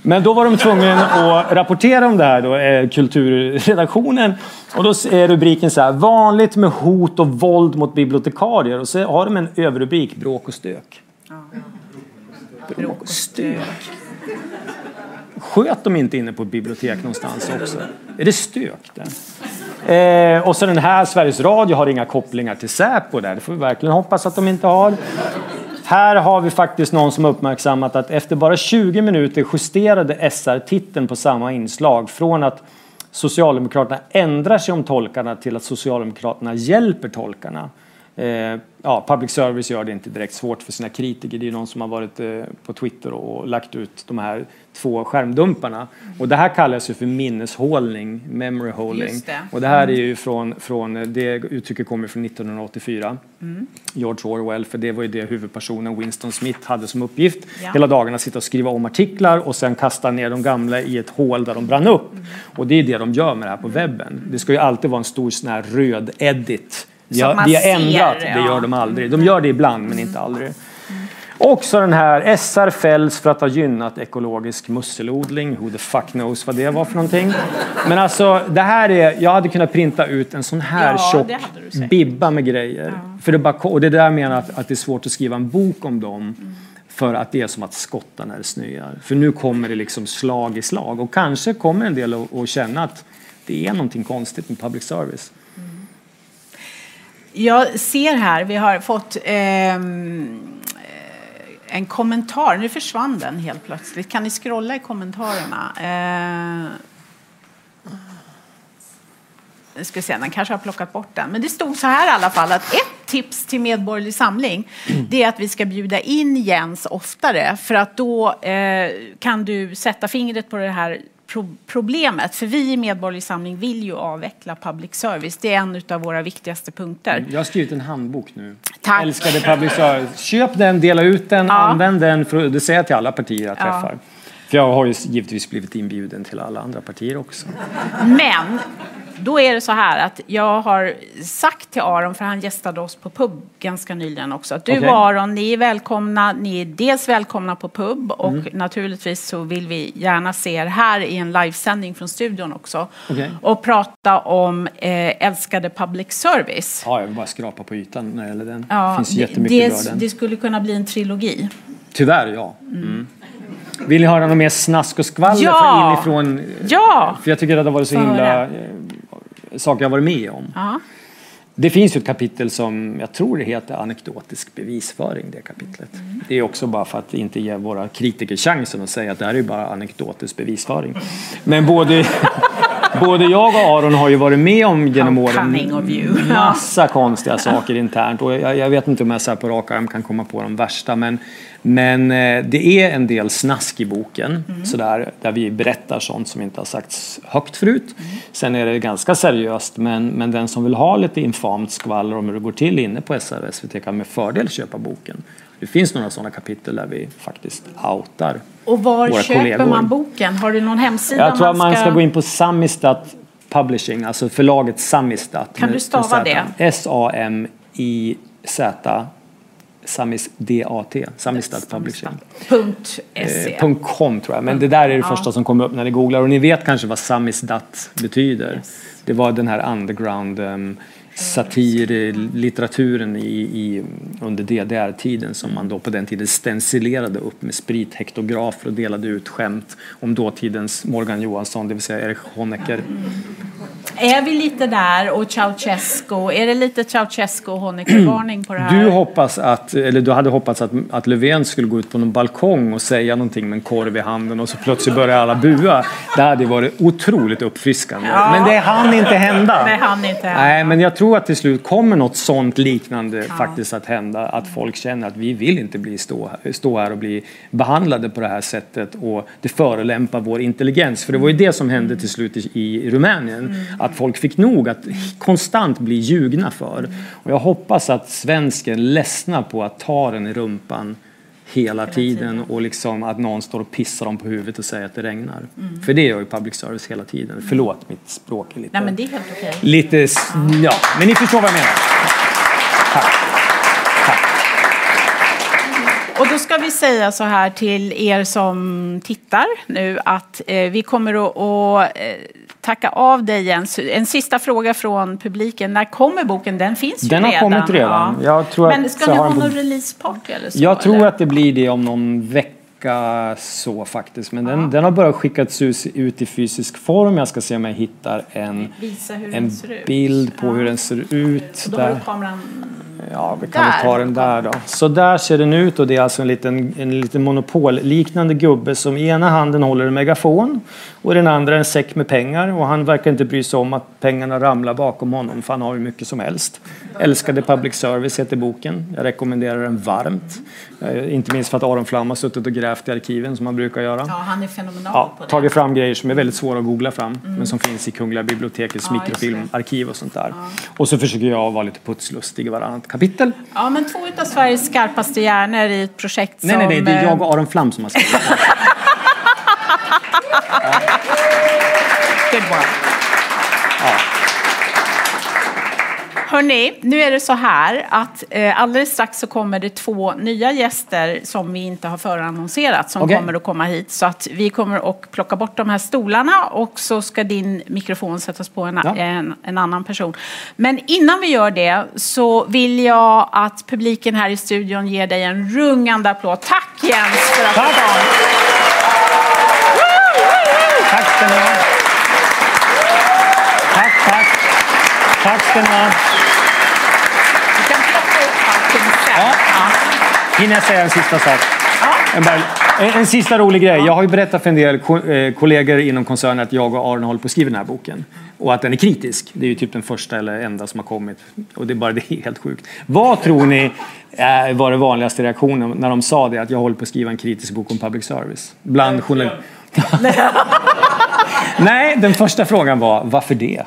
Men då var de tvungna att rapportera om det här, då, eh, kulturredaktionen. Och då är rubriken så här, vanligt med hot och våld mot bibliotekarier. Och så har de en överrubrik, bråk och stök. Bråk och stök. Sköt de inte inne på ett bibliotek någonstans också? Är det stök där? Eh, och så den här, Sveriges Radio har inga kopplingar till Säpo där. Det får vi verkligen hoppas att de inte har. Här har vi faktiskt någon som uppmärksammat att efter bara 20 minuter justerade SR titeln på samma inslag från att Socialdemokraterna ändrar sig om tolkarna till att Socialdemokraterna hjälper tolkarna. Eh, ja, public service gör det inte direkt svårt för sina kritiker. Det är någon som har varit eh, på Twitter och lagt ut de här två skärmdumparna. Och det här kallas ju för minneshålning, memory holding. Det. Och det här är ju från, från det uttrycket kommer från 1984. Mm. George Orwell, för det var ju det huvudpersonen Winston Smith hade som uppgift. Ja. Hela dagarna sitta och skriva om artiklar och sen kasta ner de gamla i ett hål där de brann upp. Mm. Och det är det de gör med det här på webben. Det ska ju alltid vara en stor sån här röd edit. Vi har, vi har ser, ändrat, det ja. gör de aldrig. De gör det ibland men inte aldrig. Också den här SR fälls för att ha gynnat ekologisk musselodling. Who the fuck knows vad det var för någonting. Men alltså det här är, jag hade kunnat printa ut en sån här Ja, tjock det bibba med grejer. För det bara, och det är där menar att, att det är svårt att skriva en bok om dem. För att det är som att skotta när det snöar. För nu kommer det liksom slag i slag. Och kanske kommer en del att, att känna att det är någonting konstigt med public service. Jag ser här, vi har fått ehm, eh, en kommentar. Nu försvann den helt plötsligt. Kan ni scrolla i kommentarerna? Eh, jag ska se, den kanske har plockat bort den. Men det stod så här i alla fall att ett tips till Medborgerlig Samling det är att vi ska bjuda in Jens oftare för att då eh, kan du sätta fingret på det här pro- problemet. För vi i Medborgerlig Samling vill ju avveckla public service. Det är en av våra viktigaste punkter. Jag har skrivit en handbok nu. Tack. Älskade public service. Köp den, dela ut den, Ja. använd den. För, det säger jag till alla partier jag Ja. träffar. För jag har ju givetvis blivit inbjuden till alla andra partier också. Men då är det så här att jag har sagt till Aron, för han gästade oss på pub ganska nyligen också, att du och Aron, ni är välkomna. Ni är dels välkomna på pub och Mm. naturligtvis så vill vi gärna se er här i en livesändning från studion också. Okej. Och prata om eh, älskade public service. Ja, jag vill bara skrapa på ytan när det gäller den. Ja, det finns det, jättemycket bra det, den. det skulle kunna bli en trilogi. Tyvärr, ja. Mm. Vill ni höra något mer snask och skvaller Ja. inifrån? Ja! För jag tycker att det varit så himla saker jag varit med om. Ja. Det finns ju ett kapitel som jag tror det heter anekdotisk bevisföring, det kapitlet. Det är också bara för att inte ge våra kritiker chansen att säga att det här är bara anekdotisk bevisföring. Men både, både jag och Aron har ju varit med om genom åren cunning of you. massa konstiga saker internt och jag, jag vet inte om jag så här på rak arm kan komma på de värsta men, men eh, det är en del snask i boken sådär, där vi berättar sånt som inte har sagts högt förut. Sen är det ganska seriöst men, men den som vill ha lite infamt skvaller om hur det går till inne på SR och SVT kan med fördel köpa boken. Det finns några sådana kapitel där vi faktiskt outar Och var Våra köper kollegor. man boken? Har du någon hemsida jag tror att man ska gå in på Samistat Publishing, alltså förlaget Samistat. Kan du stava det? S-A-M-I-Z Samis D-A-T, Samistat Publishing. Punkt .se. Eh, punkt .com tror jag, men det där är det första som kommer upp när ni googlar. Och ni vet kanske vad Samisdat betyder. Det var den här underground um, satirlitteraturen i, i, under DDR-tiden som man då på den tiden stencilerade upp med sprithektografer och delade ut skämt om dåtidens Morgan Johansson, det vill säga Erich Honecker. Är vi lite där och Ceausescu? Är det lite Ceausescu och Honecker-varning på det här? Du hoppas att, eller du hade hoppats att, att Löfven skulle gå ut på någon balkong och säga någonting med en korv i handen och så plötsligt börjar alla bua. Det hade varit otroligt uppfriskande. Ja. Men det hann inte hända. Det hann inte hända. Nej, men jag tror att till slut kommer något sånt liknande faktiskt att hända. Att folk känner att vi vill inte bli stå, stå här och bli behandlade på det här sättet och det förolämpar vår intelligens. För det var ju det som hände till slut i, i Rumänien. Att folk fick nog att konstant bli ljugna för. Och jag hoppas att svensken ledsnar på att ta den i rumpan hela tiden och liksom att någon står och pissar dem på huvudet och säger att det regnar. För det gör ju public service hela tiden. Förlåt, mitt språk är lite... Nej, men det är helt okej. Lite, s- ja, men ni förstår vad jag menar. Tack. Och då ska vi säga så här till er som tittar nu att eh, vi kommer att, att eh, tacka av dig Jens. En sista fråga från publiken. När kommer boken? Den finns ju Den har redan. kommit redan. Jag tror Men ska ni ha på- någon releaseparty eller så? Jag tror eller? att det blir det om någon vecka ganska så faktiskt. Men den, den har bara skickats ut i fysisk form. Jag ska se om jag hittar en, en bild på hur den ser ut. Kameran Ja, vi kan där. ta den där då. Så där ser den ut och det är alltså en liten, en liten monopolliknande gubbe som i ena handen håller en megafon och den andra en säck med pengar och han verkar inte bry sig om att pengarna ramlar bakom honom för han har hur mycket som helst. Älskade public service heter boken. Jag rekommenderar den varmt. Eh, inte minst för att Aron Flam har suttit och grävt i arkiven som han brukar göra. Ja, han är fenomenal ja, på det. Tagit fram grejer som är väldigt svåra att googla fram mm. men som finns i Kungliga bibliotekets ja, mikrofilmarkiv och sånt där. Ja. Och så försöker jag vara lite putslustig i varannat kapitel. Ja, men två av Sveriges skarpaste hjärnor i ett projekt som... Nej, nej, nej, det är jag och Aron Flam som har skrivit. Good one. Ja. Hörni, nu är det så här att eh, alldeles strax så kommer det två nya gäster som vi inte har förannonserat som okay. kommer att komma hit. Så att vi kommer att plocka bort de här stolarna och så ska din mikrofon sättas på en, ja. en, en, annan person. Men innan vi gör det så vill jag att publiken här i studion ger dig en rungande applåd. Tack Jens för att du kom! Tack ska ni ha. Tack, tack. Tack ska ni ha. Ja. Hinner jag säga en sista sak? En, en, en, sista rolig grej. Jag har ju berättat för en del eh, kollegor inom koncernen att jag och Aron håller på att skriva den här boken. Och att den är kritisk. Det är ju typ den första eller enda som har kommit. Och det är bara det är helt sjukt. Vad tror ni eh, var den vanligaste reaktionen när de sa det? Att jag håller på att skriva en kritisk bok om public service? Bland journalister. Nej, den första frågan var varför det?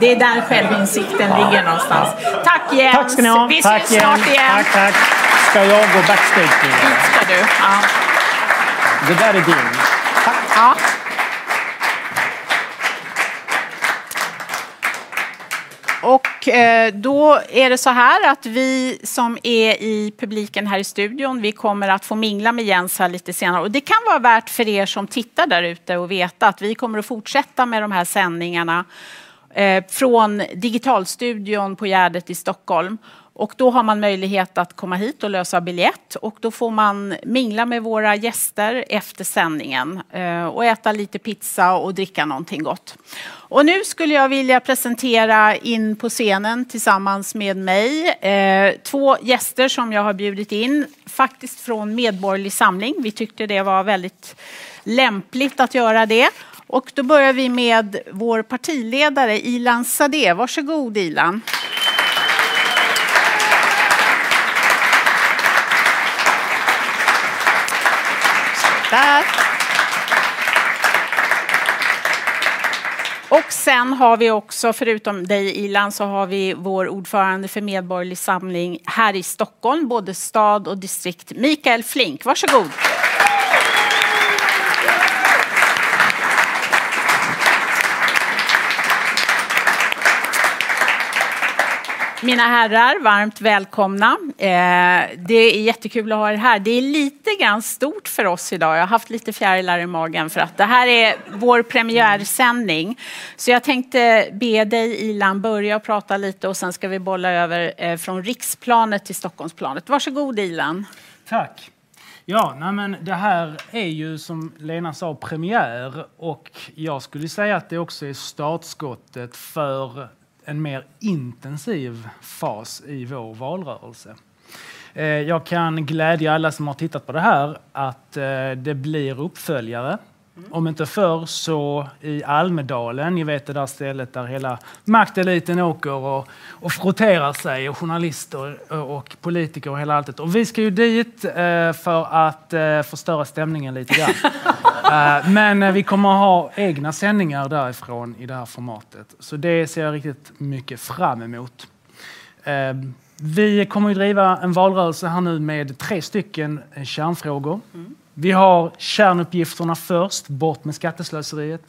Det är där självinsikten ligger någonstans. Tack Jens! Tack ska ni ha. Vi tack, ses snart igen. Tack, tack. Ska jag gå backstage nu? Dit ska du. Ja. Det där är din. Tack. Ja. Och eh, då är det så här att vi som är i publiken här i studion, vi kommer att få mingla med Jens här lite senare. Och det kan vara värt för er som tittar där ute att veta att vi kommer att fortsätta med de här sändningarna eh, från Digitalstudion på Gärdet i Stockholm. Och då har man möjlighet att komma hit och lösa biljett och då får man mingla med våra gäster efter sändningen eh, och äta lite pizza och dricka någonting gott. Och nu skulle jag vilja presentera in på scenen tillsammans med mig eh, två gäster som jag har bjudit in, faktiskt från Medborgerlig Samling. Vi tyckte det var väldigt lämpligt att göra det. Och då börjar vi med vår partiledare Ilan Sade. Varsågod Ilan. Där. Och sen har vi också, förutom dig Ilan, så har vi vår ordförande för Medborgerlig Samling här i Stockholm, både stad och distrikt, Mikael Flink. Varsågod. Mina herrar, varmt välkomna. Eh, det är jättekul att ha er här. Det är lite grann stort för oss idag. Jag har haft lite fjärilar i magen för att det här är vår premiärsändning. Så jag tänkte be dig Ilan börja prata lite och sen ska vi bolla över eh, från riksplanet till Stockholmsplanet. Varsågod Ilan. Tack. Ja, nej men det här är ju som Lena sa premiär och jag skulle säga att det också är startskottet för en mer intensiv fas i vår valrörelse. Eh, jag kan glädja alla som har tittat på det här att eh, det blir uppföljare. Om inte förr så i Almedalen, ni vet det där stället där hela makteliten åker och, och frotterar sig, och journalister och politiker och hela alltet. Och vi ska ju dit eh, för att förstöra stämningen lite grann. Eh, men eh, vi kommer ha egna sändningar därifrån i det här formatet. Så det ser jag riktigt mycket fram emot. Eh, vi kommer att driva en valrörelse här nu med tre stycken kärnfrågor. Mm. Vi har kärnuppgifterna först, bort med skatteslöseriet.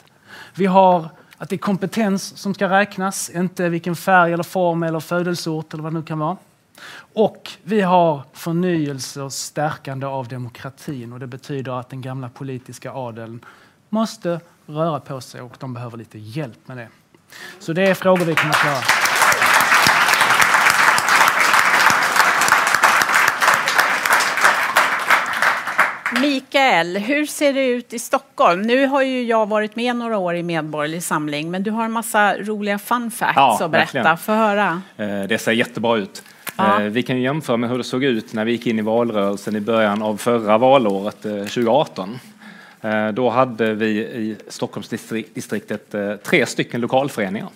Vi har att det är kompetens som ska räknas, inte vilken färg eller form eller födelseort eller vad det nu kan vara. Och vi har förnyelse och stärkande av demokratin och det betyder att den gamla politiska adeln måste röra på sig och de behöver lite hjälp med det. Så det är frågor vi kommer att klara. Mikael, hur ser det ut i Stockholm? Nu har ju jag varit med några år i Medborgerlig Samling, men du har en massa roliga fun facts Ja, att berätta. verkligen. Få höra. Eh, Det ser jättebra ut. Ja. Eh, Vi kan jämföra med hur det såg ut när vi gick in i valrörelsen i början av förra valåret, eh, 2018. Eh, Då hade vi i Stockholmsdistriktet tre stycken lokalföreningar.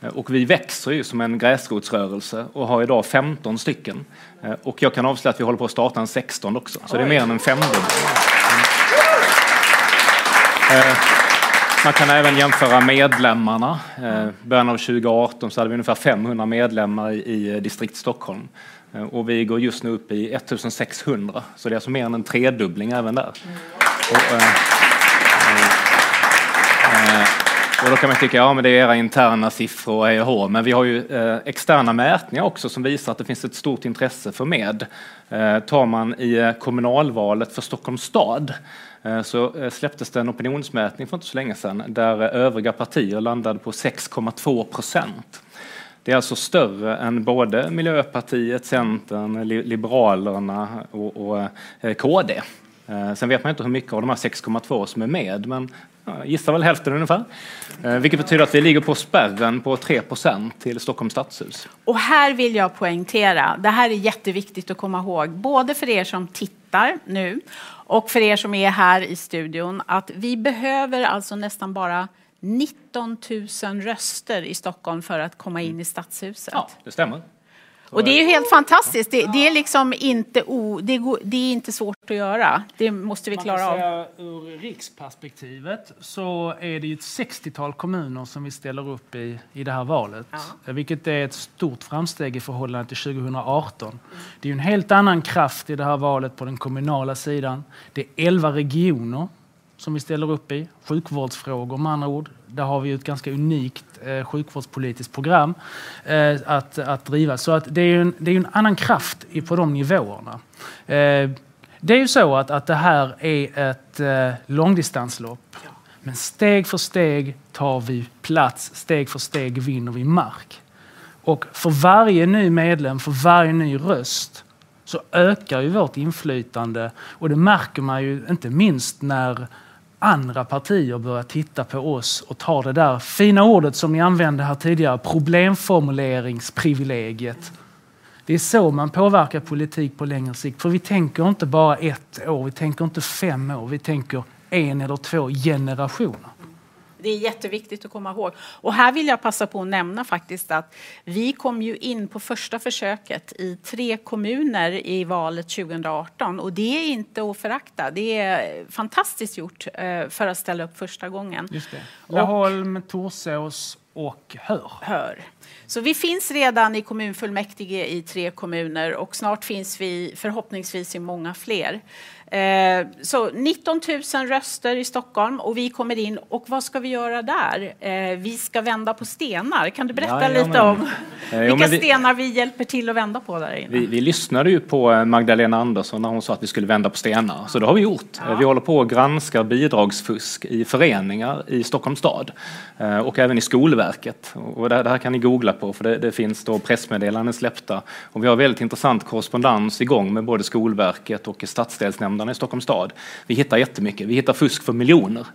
Eh, Och vi växer ju som en gräsrotsrörelse och har idag 15 stycken. Eh, Och jag kan avslöja att vi håller på att starta en 16 också, så det är mer än en femdubbling. Eh, Man kan även jämföra medlemmarna. Eh, början av 2018 så hade vi ungefär 500 medlemmar i, i distrikt Stockholm. Och vi går just nu upp i 1600, så det är alltså mer än en tredubbling även där. Och, och då kan man tycka, ja men det är era interna siffror och hej men vi har ju eh, externa mätningar också som visar att det finns ett stort intresse för med. Eh, tar man i eh, kommunalvalet för Stockholms stad eh, så eh, släpptes det en opinionsmätning för inte så länge sedan där eh, övriga partier landade på 6,2 procent. Det är alltså större än både Miljöpartiet, Centern, Liberalerna och, och KD. Sen vet man inte hur mycket av de här 6,2 som är med, men jag gissar väl hälften ungefär. Eh, Vilket betyder att vi ligger på spärren på 3% till Stockholms stadshus. Och här vill jag poängtera, det här är jätteviktigt att komma ihåg, både för er som tittar nu och för er som är här i studion, att vi behöver alltså nästan bara 19 000 röster i Stockholm för att komma in i stadshuset. Ja, det stämmer. Och det är ju helt fantastiskt. Det, det är liksom inte, o, det, går, det är inte svårt att göra. Det måste vi klara av. ur riksperspektivet så är det ju ett 60-tal kommuner som vi ställer upp i, i det här valet. Ja. Vilket är ett stort framsteg i förhållande till 2018. Det är ju en helt annan kraft i det här valet på den kommunala sidan. Det är 11 regioner som vi ställer upp i. Sjukvårdsfrågor med andra ord. Där har vi ju ett ganska unikt eh, sjukvårdspolitiskt program eh, att, att driva. Så att det är ju en, det är en annan kraft i, på de nivåerna. Eh, det är ju så att, att det här är ett eh, långdistanslopp. Men steg för steg tar vi plats, steg för steg vinner vi mark. Och för varje ny medlem, för varje ny röst så ökar ju vårt inflytande. Och det märker man ju inte minst när andra partier börjar titta på oss och tar det där fina ordet som ni använde här tidigare, problemformuleringsprivilegiet. Det är så man påverkar politik på längre sikt. För vi tänker inte bara ett år, vi tänker inte fem år, vi tänker en eller två generationer. Det är jätteviktigt att komma ihåg. Och här vill jag passa på att nämna faktiskt att vi kom ju in på första försöket i tre kommuner i valet 2018 och det är inte att förakta. Det är fantastiskt gjort eh, för att ställa upp första gången. Just det. Laholm, Torsås och Hör. Hör. Så vi finns redan i kommunfullmäktige i tre kommuner och snart finns vi förhoppningsvis i många fler. Eh, så 19 000 röster i Stockholm och vi kommer in. Och vad ska vi göra där? Eh, vi ska vända på stenar. Kan du berätta Jajamän. lite om Eh, jo, vilka men vi- stenar vi hjälper till att vända på där inne? Vi, vi lyssnade ju på eh, Magdalena Andersson när hon sa att vi skulle vända på stenar. Så det har vi gjort. Eh, Vi håller på att granska bidragsfusk i föreningar i Stockholms stad eh, och även i Skolverket. Och det, här- det här kan ni googla på för det, det finns då pressmeddelanden släppta. Och vi har väldigt intressant korrespondens igång med både Skolverket och stadsdelsnämnderna i Stockholms stad. Vi hittar jättemycket. Vi hittar fusk för miljoner.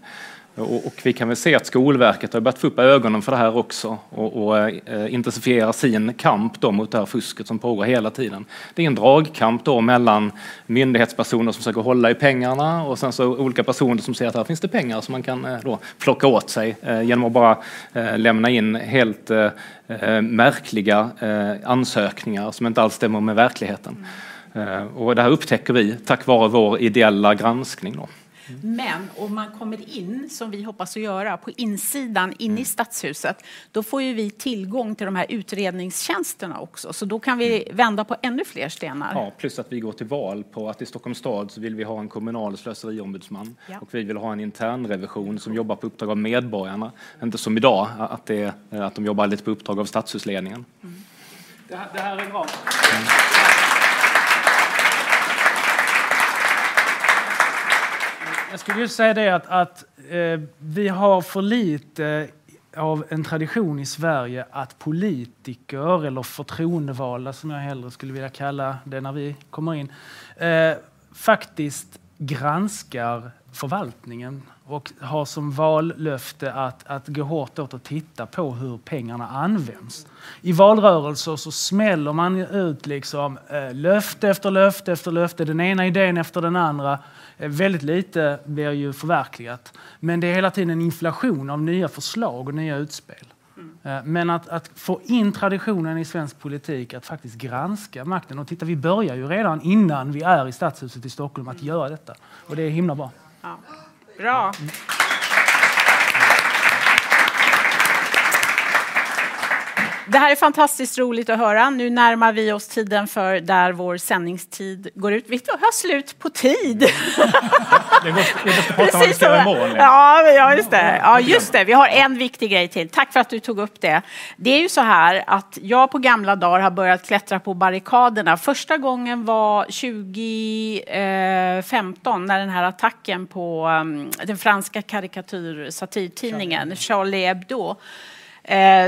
Och, och vi kan väl se att Skolverket har börjat få upp ögonen för det här också och, och eh, intensifiera sin kamp då mot det här fusket som pågår hela tiden. Det är en dragkamp då mellan myndighetspersoner som försöker hålla i pengarna och sen så olika personer som ser att här finns det pengar som man kan eh, då plocka åt sig eh, genom att bara eh, lämna in helt eh, eh märkliga eh, ansökningar som inte alls stämmer med verkligheten. Eh, och det här upptäcker vi tack vare vår ideella granskning. Då. Men om man kommer in, som vi hoppas att göra, på insidan in i stadshuset, då får ju vi tillgång till de här utredningstjänsterna också. Så då kan vi vända på ännu fler stenar. Ja, plus att vi går till val på att i Stockholms stad så vill vi ha en kommunal slöseriombudsman Ja. och vi vill ha en internrevision som jobbar på uppdrag av medborgarna. Inte som idag, att, det, är- att de jobbar lite på uppdrag av stadshusledningen. Det här, det här är bra. Jag skulle just säga det att, att eh, vi har för lite av en tradition i Sverige att politiker eller förtroendevalda, som jag hellre skulle vilja kalla det när vi kommer in, eh, faktiskt granskar förvaltningen och har som vallöfte att, att gå hårt åt och titta på hur pengarna används. I valrörelser så smäller man ut liksom, eh, löfte efter löfte efter löfte, den ena idén efter den andra. Eh, väldigt lite blir ju förverkligat. Men det är hela tiden en inflation av nya förslag och nya utspel. Mm. Men att, att, få in traditionen i svensk politik att faktiskt granska makten. Och titta, vi börjar ju redan innan vi är i Stadshuset i Stockholm att göra detta. Och det är himla bra. Ja. Bra. Det här är fantastiskt roligt att höra. Nu närmar vi oss tiden för där vår sändningstid går ut. Vi har slut på tid. Vi måste, prata om vi mål. Ja, ja, just det. Ja, just det. Vi har en viktig grej till. Tack för att du tog upp det. Det är ju så här att jag på gamla dagar har börjat klättra på barrikaderna. Första gången var 2015 när den här attacken på um, den franska karikatyr satirtidningen Charlie Hebdo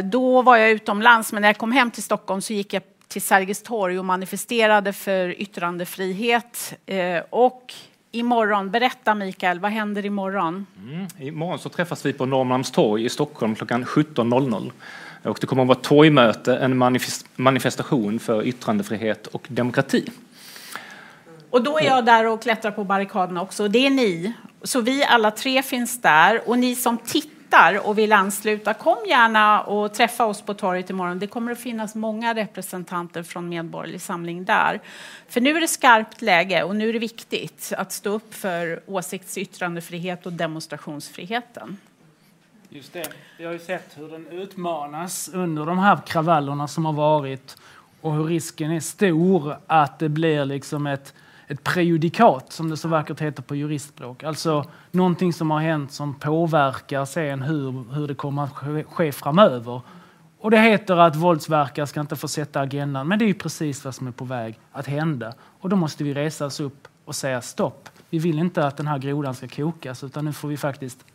då var jag utomlands, men när jag kom hem till Stockholm så gick jag till Sergels torg och manifesterade för yttrandefrihet. Eh, och imorgon, berätta Mikael, vad händer imorgon? Mm, imorgon så träffas vi på Norrmalmstorg i Stockholm klockan 17.00. Och det kommer att vara ett torgmöte, en manifestation för yttrandefrihet och demokrati. Och då är jag där och klättrar på barrikaderna också. Det är ni. Så vi alla tre finns där. Och ni som tittar tittar och vill ansluta, kom gärna och träffa oss på torget imorgon. Det kommer att finnas många representanter från Medborgerlig Samling där. För nu är det skarpt läge och nu är det viktigt att stå upp för åsikts yttrandefrihet och demonstrationsfriheten. Just det. Vi har ju sett hur den utmanas under de här kravallerna som har varit och hur risken är stor att det blir liksom ett ett prejudikat, som det så vackert heter på juristspråk. Alltså någonting som har hänt som påverkar sen hur, hur det kommer att ske, framöver. Och det heter att våldsverkare ska inte få sätta agendan, men det är ju precis vad som är på väg att hända. Och då måste vi resa oss upp och säga stopp. Vi vill inte att den här grodan ska kokas, utan nu får vi faktiskt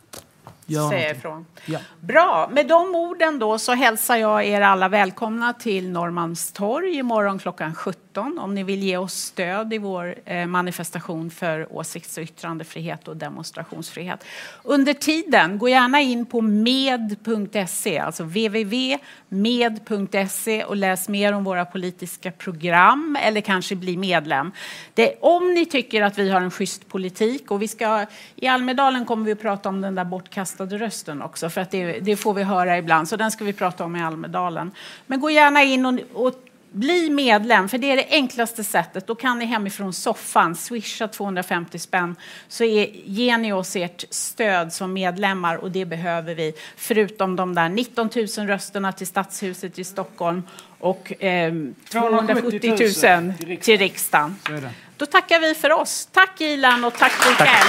säga ifrån. Ja. Bra, med de orden då så hälsar jag er alla välkomna till Norrmalmstorg imorgon klockan 17 om ni vill ge oss stöd i vår eh, manifestation för åsikts och yttrandefrihet och demonstrationsfrihet. Under tiden, gå gärna in på med.se, alltså www.med.se och läs mer om våra politiska program eller kanske bli medlem. Det, om ni tycker att vi har en schysst politik och vi ska, i Almedalen kommer vi att prata om den där bortkastade rösten också för att det, det får vi höra ibland så den ska vi prata om i Almedalen. Men gå gärna in och, och bli medlem, för det är det enklaste sättet. Då kan ni hemifrån soffan swisha 250 spänn så är, ger ni oss ert stöd som medlemmar och det behöver vi. Förutom de där 19 000 rösterna till Stadshuset i Stockholm och eh, 270 000 till riksdagen. Då tackar vi för oss. Tack Ilan och tack Mikael.